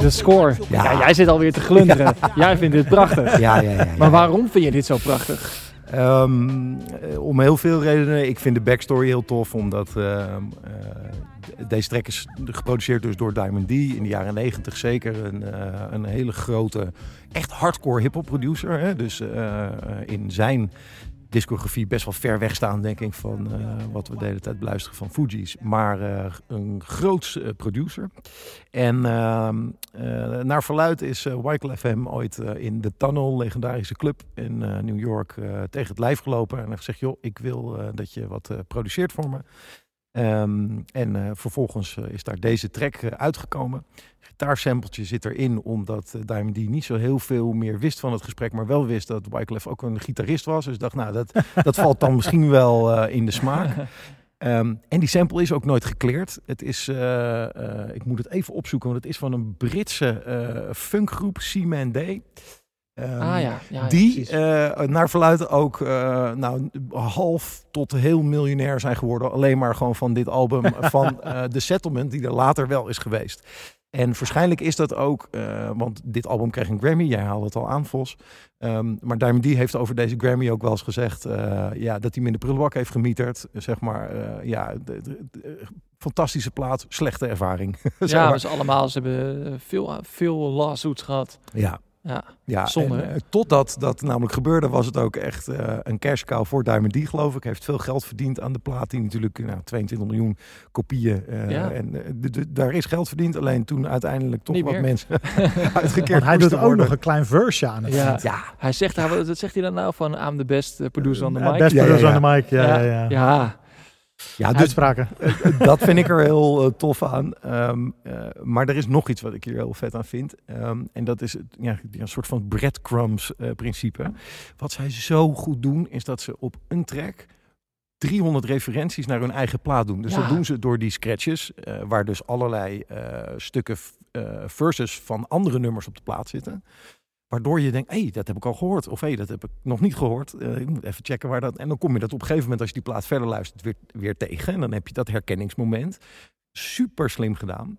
de score. Ja. jij zit alweer te glunderen. Jij vindt dit prachtig. Ja, ja, ja. Maar waarom vind je dit zo prachtig? Ehm, eh, om heel veel redenen. Ik vind de backstory heel tof, omdat ehm, eh, Deze track is geproduceerd dus door Diamond D. In de jaren 90 zeker een, eh, een hele grote, echt hardcore hip-hop producer. Hè? Dus in zijn discografie best wel ver weg staan, denk ik, van eh, wat we de hele tijd beluisteren van Fuji's. Maar eh, een groots eh, producer. En ehm, eh, naar verluid is Wyclef hem ooit in de Tunnel, legendarische club in New York, tegen het lijf gelopen. En heeft gezegd, joh, ik wil dat je wat produceert voor me. Ehm, en vervolgens is daar deze track uitgekomen. Gitaarsampletje zit erin, omdat uh, Diamond D niet zo heel veel meer wist van het gesprek, maar wel wist dat Wyclef ook een gitarist was. Dus dacht, nou, dat, dat valt dan misschien wel eh, in de smaak. Ehm, en die sample is ook nooit gekleerd. Het is, eh, eh, ik moet het even opzoeken, want het is van een Britse eh, funkgroep, Seaman Day. Ehm, Ah ja, ja, die eh, naar verluid ook eh, nou, half tot heel miljonair zijn geworden. Alleen maar gewoon van dit album van eh The Settlement, die er later wel is geweest. En waarschijnlijk is dat ook, eh, want dit album kreeg een Grammy. Jij haalde het al aan, Vos. Ehm, maar Diamond D heeft over deze Grammy ook wel eens gezegd... eh, ja, dat hij hem in de prullenbak heeft gemieterd. Zeg maar, eh, ja, de, de- de- fantastische plaat, slechte ervaring. Ja, maar. ze allemaal. Ze hebben veel, veel lawsuits gehad. Ja. Ja, Ja, zonde. en, eh, totdat dat namelijk gebeurde, was het ook echt eh, een cash cow voor Diamond D, geloof ik. Hij heeft veel geld verdiend aan de plaat, die natuurlijk nou, 22 miljoen kopieën. eh, Ja. En eh, de- de- daar is geld verdiend, alleen toen uiteindelijk toch Niet wat meer. mensen uitgekeerd Want hij doet ook worden. nog een klein verse aan het Ja. Ja, Hij zegt, hij, wat zegt hij dan nou van I'm the best eh, producer on the mic? best Ja, ja, producer ja. on the mic. Ja, ja, ja. dus Uitspraken. Eh, dat vind ik er heel eh, tof aan. Ehm, eh, maar er is nog iets wat ik hier heel vet aan vind. Ehm, en dat is het, ja, een soort van breadcrumbs eh, principe. Wat zij zo goed doen, is dat ze op een track 300 referenties naar hun eigen plaat doen. Dus Ja. dat doen ze door die scratches, eh, waar dus allerlei eh, stukken eh, verses van andere nummers op de plaat zitten. Waardoor je denkt, hé, hey, dat heb ik al gehoord. Of hé, hey, dat heb ik nog niet gehoord. Eh, ik moet even checken waar dat... En dan kom je dat op een gegeven moment, als je die plaat verder luistert, weer, weer tegen. En dan heb je dat herkenningsmoment. Super slim gedaan.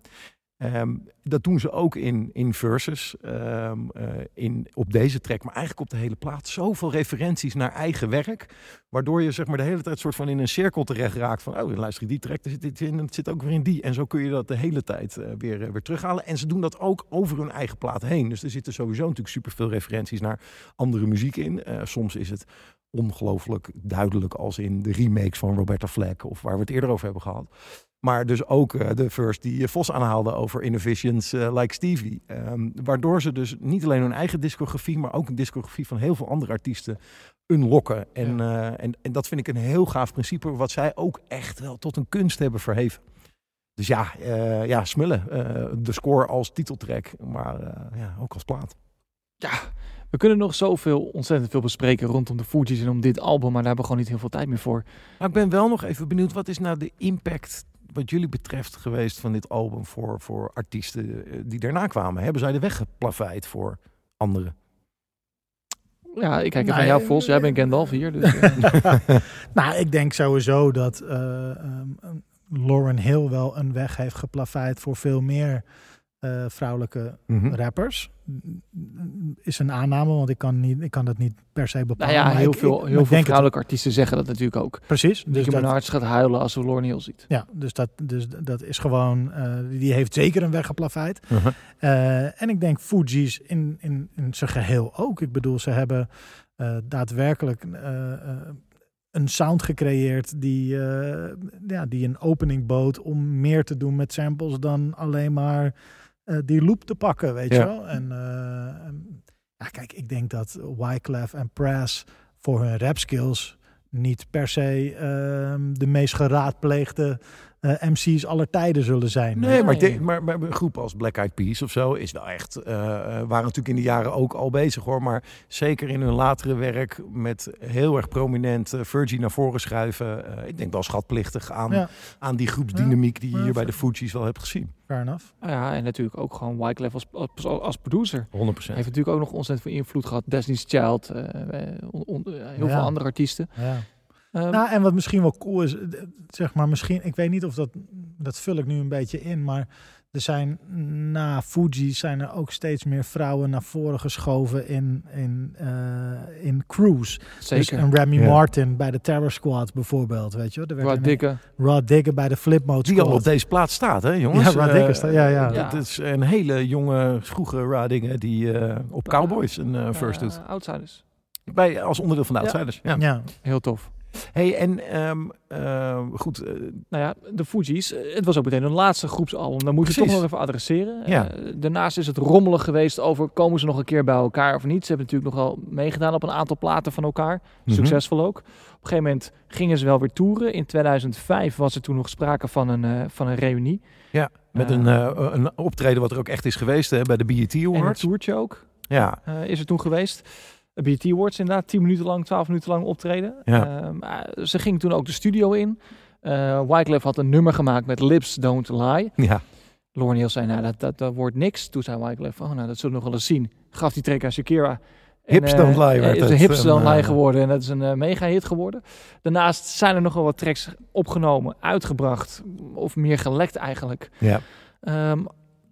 Ehm, dat doen ze ook in, in verses, ehm, eh, in, op deze track, maar eigenlijk op de hele plaat. Zoveel referenties naar eigen werk, waardoor je zeg maar de hele tijd soort van in een cirkel terecht raakt van, oh, luister die track, er zit dit in, het zit ook weer in die. En zo kun je dat de hele tijd eh, weer, eh, weer terughalen. En ze doen dat ook over hun eigen plaat heen. Dus er zitten sowieso natuurlijk superveel referenties naar andere muziek in. Soms is het ongelooflijk duidelijk als in de remakes van Roberta Flack of waar we het eerder over hebben gehad. Maar dus ook eh, de verse die eh, Vos aanhaalde over Innovations eh, like Stevie. Ehm, waardoor ze dus niet alleen hun eigen discografie, maar ook een discografie van heel veel andere artiesten unlocken. En, en, en dat vind ik een heel gaaf principe, wat zij ook echt wel tot een kunst hebben verheven. Dus ja, ja smullen. De score als titeltrack, maar ja, ook als plaat. Ja, we kunnen nog zoveel, ontzettend veel bespreken rondom de Fugees en om dit album, maar daar hebben we gewoon niet heel veel tijd meer voor. Maar ik ben wel nog even benieuwd, wat is nou de impact wat jullie betreft geweest van dit album voor, voor artiesten eh, die daarna kwamen? Hebben zij de weg geplaveid voor anderen? Ja, ik kijk even Nee, naar jou, Vos. Jij bent Gandalf hier. Dus, eh, Nou, ik denk sowieso dat eh, ehm, Lauren Hill wel een weg heeft geplaveid voor veel meer eh, vrouwelijke Mhm. rappers. Is een aanname, want ik kan, niet, ik kan dat niet per se nou bepalen. ja, maar heel ik- veel, heel veel het- vrouwelijke artiesten zeggen dat natuurlijk ook. Precies. Dus Nicki dat, Minaj gaat huilen als ze Lauren Hill ziet. ja, dus dat, dus dat is gewoon, eh, die heeft zeker een weg geplaveid. Uh-huh. Eh, en ik denk Fuji's in, in, in zijn geheel ook. Ik bedoel, ze hebben eh, daadwerkelijk een sound gecreëerd die, eh, ja, die een opening bood om meer te doen met samples dan alleen maar die loop te pakken, weet Ja. je wel. En eh, en- ja, kijk, ik denk dat Wyclef en Press voor hun rap skills niet per se ehm, de meest geraadpleegde eh, MC's aller tijden zullen zijn. Nee, maar, ik denk- maar, maar een groep als Black Eyed Peas of zo is wel echt, eh, eh, waren natuurlijk in de jaren ook al bezig hoor. Maar zeker in hun latere werk met heel erg prominent Virgin naar voren schuiven. eh, ik denk wel schatplichtig aan, Ja. aan die groepsdynamiek die je Ja, hier bij de. Fugees wel hebt gezien. Fair enough. Ja, en natuurlijk ook gewoon Wyclef als, als, als producer. 100%. Heeft natuurlijk ook nog ontzettend veel invloed gehad. Destiny's Child, on- on- heel Ja. veel andere artiesten. Ja. Ehm, Nou, en wat misschien wel cool is, eh, zeg maar, misschien, ik weet niet of dat, dat vul ik nu een beetje in, maar er zijn na Fuji zijn er ook steeds meer vrouwen naar voren geschoven in, in, eh, in crews. zeker. Dus een Remy Ja. Martin bij de Terror Squad bijvoorbeeld, weet je wel. Er werd Rod Dikke. Rod Digger bij de Flipmode Die al op deze plaats staat, hè jongens? Ja, Rod Eh, staat- ja, ja. Ja. Dat is een hele jonge, vroege Radingen die eh, op Cowboys een eh, first doet. Eh, Outsiders. Bij, als onderdeel van de Ja. Outsiders. Ja. Ja, Heel tof. Hey, en ehm, eh, goed, eh, Nou ja, de Fugees. eh, Het was ook meteen hun laatste groepsalbum. Dan moeten we Precies. toch nog even adresseren. Ja. Eh, daarnaast is het rommelig geweest over komen ze nog een keer bij elkaar of niet. Ze hebben natuurlijk nogal meegedaan op een aantal platen van elkaar. Mhm. Succesvol ook. Op een gegeven moment gingen ze wel weer toeren. In 2005 was er toen nog sprake van een, van een reunie. met Eh, een, een optreden wat er ook echt is geweest hè, bij de BET En een Awards. toertje ook. Ja, is er toen geweest. BET Awards inderdaad, 10 minuten lang, 12 minuten lang optreden. Ja. Ehm, eh, ze ging toen ook de studio in. Eh Wyclef had een nummer gemaakt met Lips Don't Lie. ja. Lauren Hill zei, nou, dat, dat, dat wordt niks. Toen zei Wyclef, oh, nou, dat zullen we nog wel eens zien. Gaf die track aan Shakira. Hips Don't Lie eh, werd is een het, Hips Don't Lie eh, geworden. En dat is een eh, mega hit geworden. Daarnaast zijn er nog wel wat tracks opgenomen, uitgebracht. Of meer gelekt eigenlijk. ja. Ehm,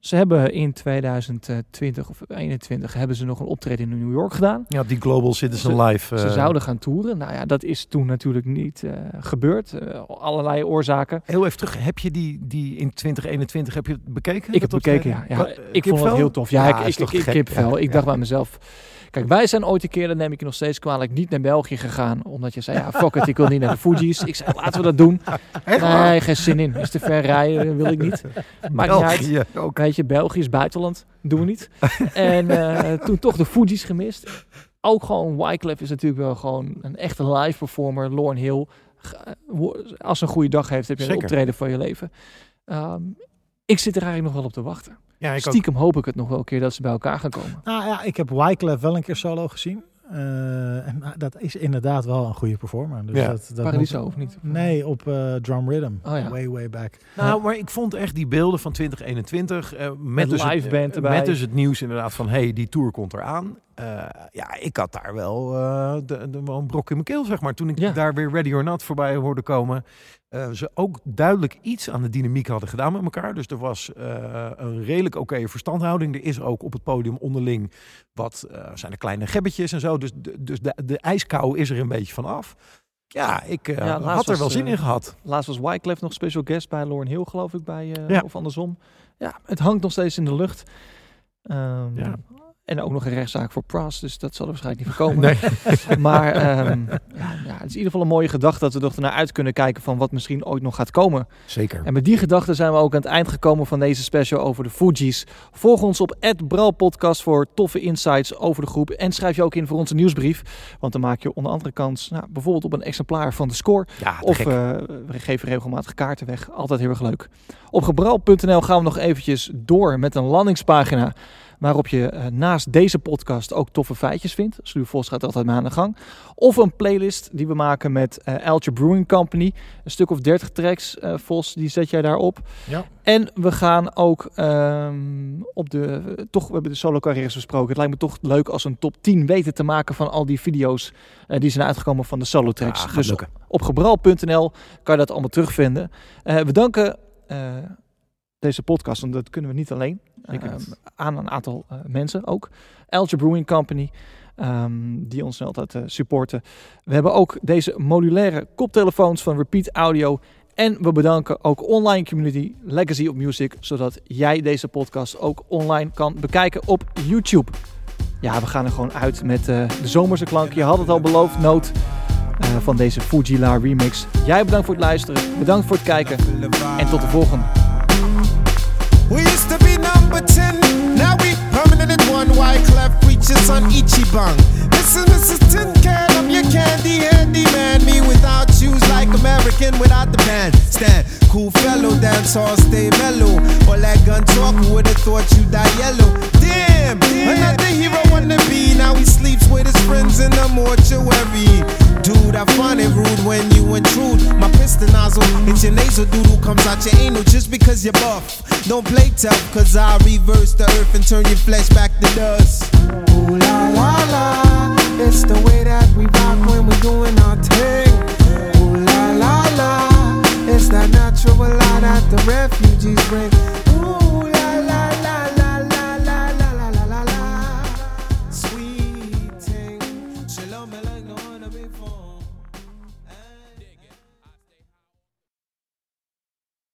ze hebben in 2020 of 2021 hebben ze nog een optreden in New York gedaan. Ja, die Global Citizen Live. Ze eh, zouden gaan toeren. Nou ja, dat is toen natuurlijk niet eh, gebeurd. Eh, allerlei oorzaken. Heel even terug, heb je die, die in 2021 heb je het bekeken? Ik heb bekeken, ja. optreden? ja Wat, ik vond het heel tof. Ja, Ja, ik, is ik, toch ik, ik gek? Ja, Ik ja. dacht bij mezelf... Kijk, wij zijn ooit een keer, dat neem ik je nog steeds kwalijk, niet naar België gegaan. Omdat je zei, ja, fuck it, ik wil niet naar de Fugees. Ik zei, laten we dat doen. Echt? Nee, geen zin in. Is te ver rijden, wil ik niet. Maakt niet uit. België ook. Weet je, België is buitenland. Doen we niet. en eh, toen toch de Fugees gemist. Ook gewoon Wyclef is natuurlijk wel gewoon een echte live performer. Lauren Hill. Eh, Als ze een goede dag heeft, heb je een optreden van je leven. Ehm, ik zit er eigenlijk nog wel op te wachten. Ja, ik ook. Stiekem hoop ik het nog wel een keer dat ze bij elkaar gaan komen. Nou ja, ik heb Wyclef wel een keer solo gezien. Eh, en dat is inderdaad wel een goede performer. Dus Ja. dat, dat Paradiso, moet- of niet? Nee, op eh, Drum Rhythm. Oh ja. Way, way back. Nou, maar ik vond echt die beelden van 2021 eh, met, Met dus live het, band erbij. Met dus het nieuws inderdaad van hey, die tour komt eraan. Eh, ja, ik had daar wel, eh, de, de, wel een brok in mijn keel, zeg maar. Toen ik Ja. daar weer Ready or Not voorbij hoorde komen. eh, ze ook duidelijk iets aan de dynamiek hadden gedaan met elkaar. Dus er was een redelijk oké verstandhouding. Er is ook op het podium onderling wat zijn er kleine gebbetjes en zo. Dus, de, dus de, de ijskou is er een beetje van af. Ja, ik Ja, had er wel zin in gehad. Laatst was Wyclef nog special guest bij Lauren Hill, geloof ik, bij, Ja. of andersom. Ja, het hangt nog steeds in de lucht. Ehm, Ja. En ook nog een rechtszaak voor Pras, dus dat zal er waarschijnlijk niet voorkomen. Nee. Maar ehm, ja, ja, het is in ieder geval een mooie gedachte dat we er naar uit kunnen kijken van wat misschien ooit nog gaat komen. Zeker. En met die gedachte zijn we ook aan het eind gekomen van deze special over de Fugees. Volg ons op Podcast voor toffe insights over de groep. En schrijf je ook in voor onze nieuwsbrief. Want dan maak je onder andere kans nou, bijvoorbeeld op een exemplaar van de score. Ja, Of eh, we geven regelmatig kaarten weg. Altijd heel erg leuk. Op gebral.nl gaan we nog eventjes door met een landingspagina. Waarop je eh, naast deze podcast ook toffe feitjes vindt. Sluw Vos gaat altijd mee aan de gang. Of een playlist die we maken met eh Eltje Brewing Company. Een stuk of 30 tracks, eh, Vos, die zet jij daarop. Ja. En we gaan ook ehm, op de... toch, we hebben de solo carrières besproken. Het lijkt me toch leuk als we een top 10 weten te maken van al die video's eh, die zijn uitgekomen van de solo tracks. Gaat dus lukken. op gebral.nl kan je dat allemaal terugvinden. Eh, we danken eh, deze podcast, want dat kunnen we niet alleen. Aan een aantal eh, mensen ook. Elge Brewing Company, ehm, die ons altijd eh, supporten. We hebben ook deze modulaire koptelefoons van Repeat Audio. En we bedanken ook online community Legacy of Music, zodat jij deze podcast ook online kan bekijken op YouTube. Ja, we gaan er gewoon uit met eh, de zomerse klank. Je had het al beloofd, Noot, eh, van deze Fujila remix. Jij bedankt voor het luisteren, bedankt voor het kijken en tot de volgende. We used to be number 10, now we permanent at one. Wyclef preachers on Ichiban. This is Mrs. Tin Can, I'm your candy handy man. Me without shoes, like American without the band. Stand, cool fellow, dance all stay mellow. All that gun talk, who would've thought you die yellow? Damn, another hero wanna be. Now he sleeps with his friends in the mortuary. Dude, I find it rude when you intrude. My piston nozzle, it's your nasal doodle comes out your anal just because you're buff. Don't play tough, cause I reverse the earth and turn your flesh back to dust. Ooh la la la, it's the way that we rock when we're doing our thing. Ooh la la la, it's that natural light that the refugees bring. Ooh,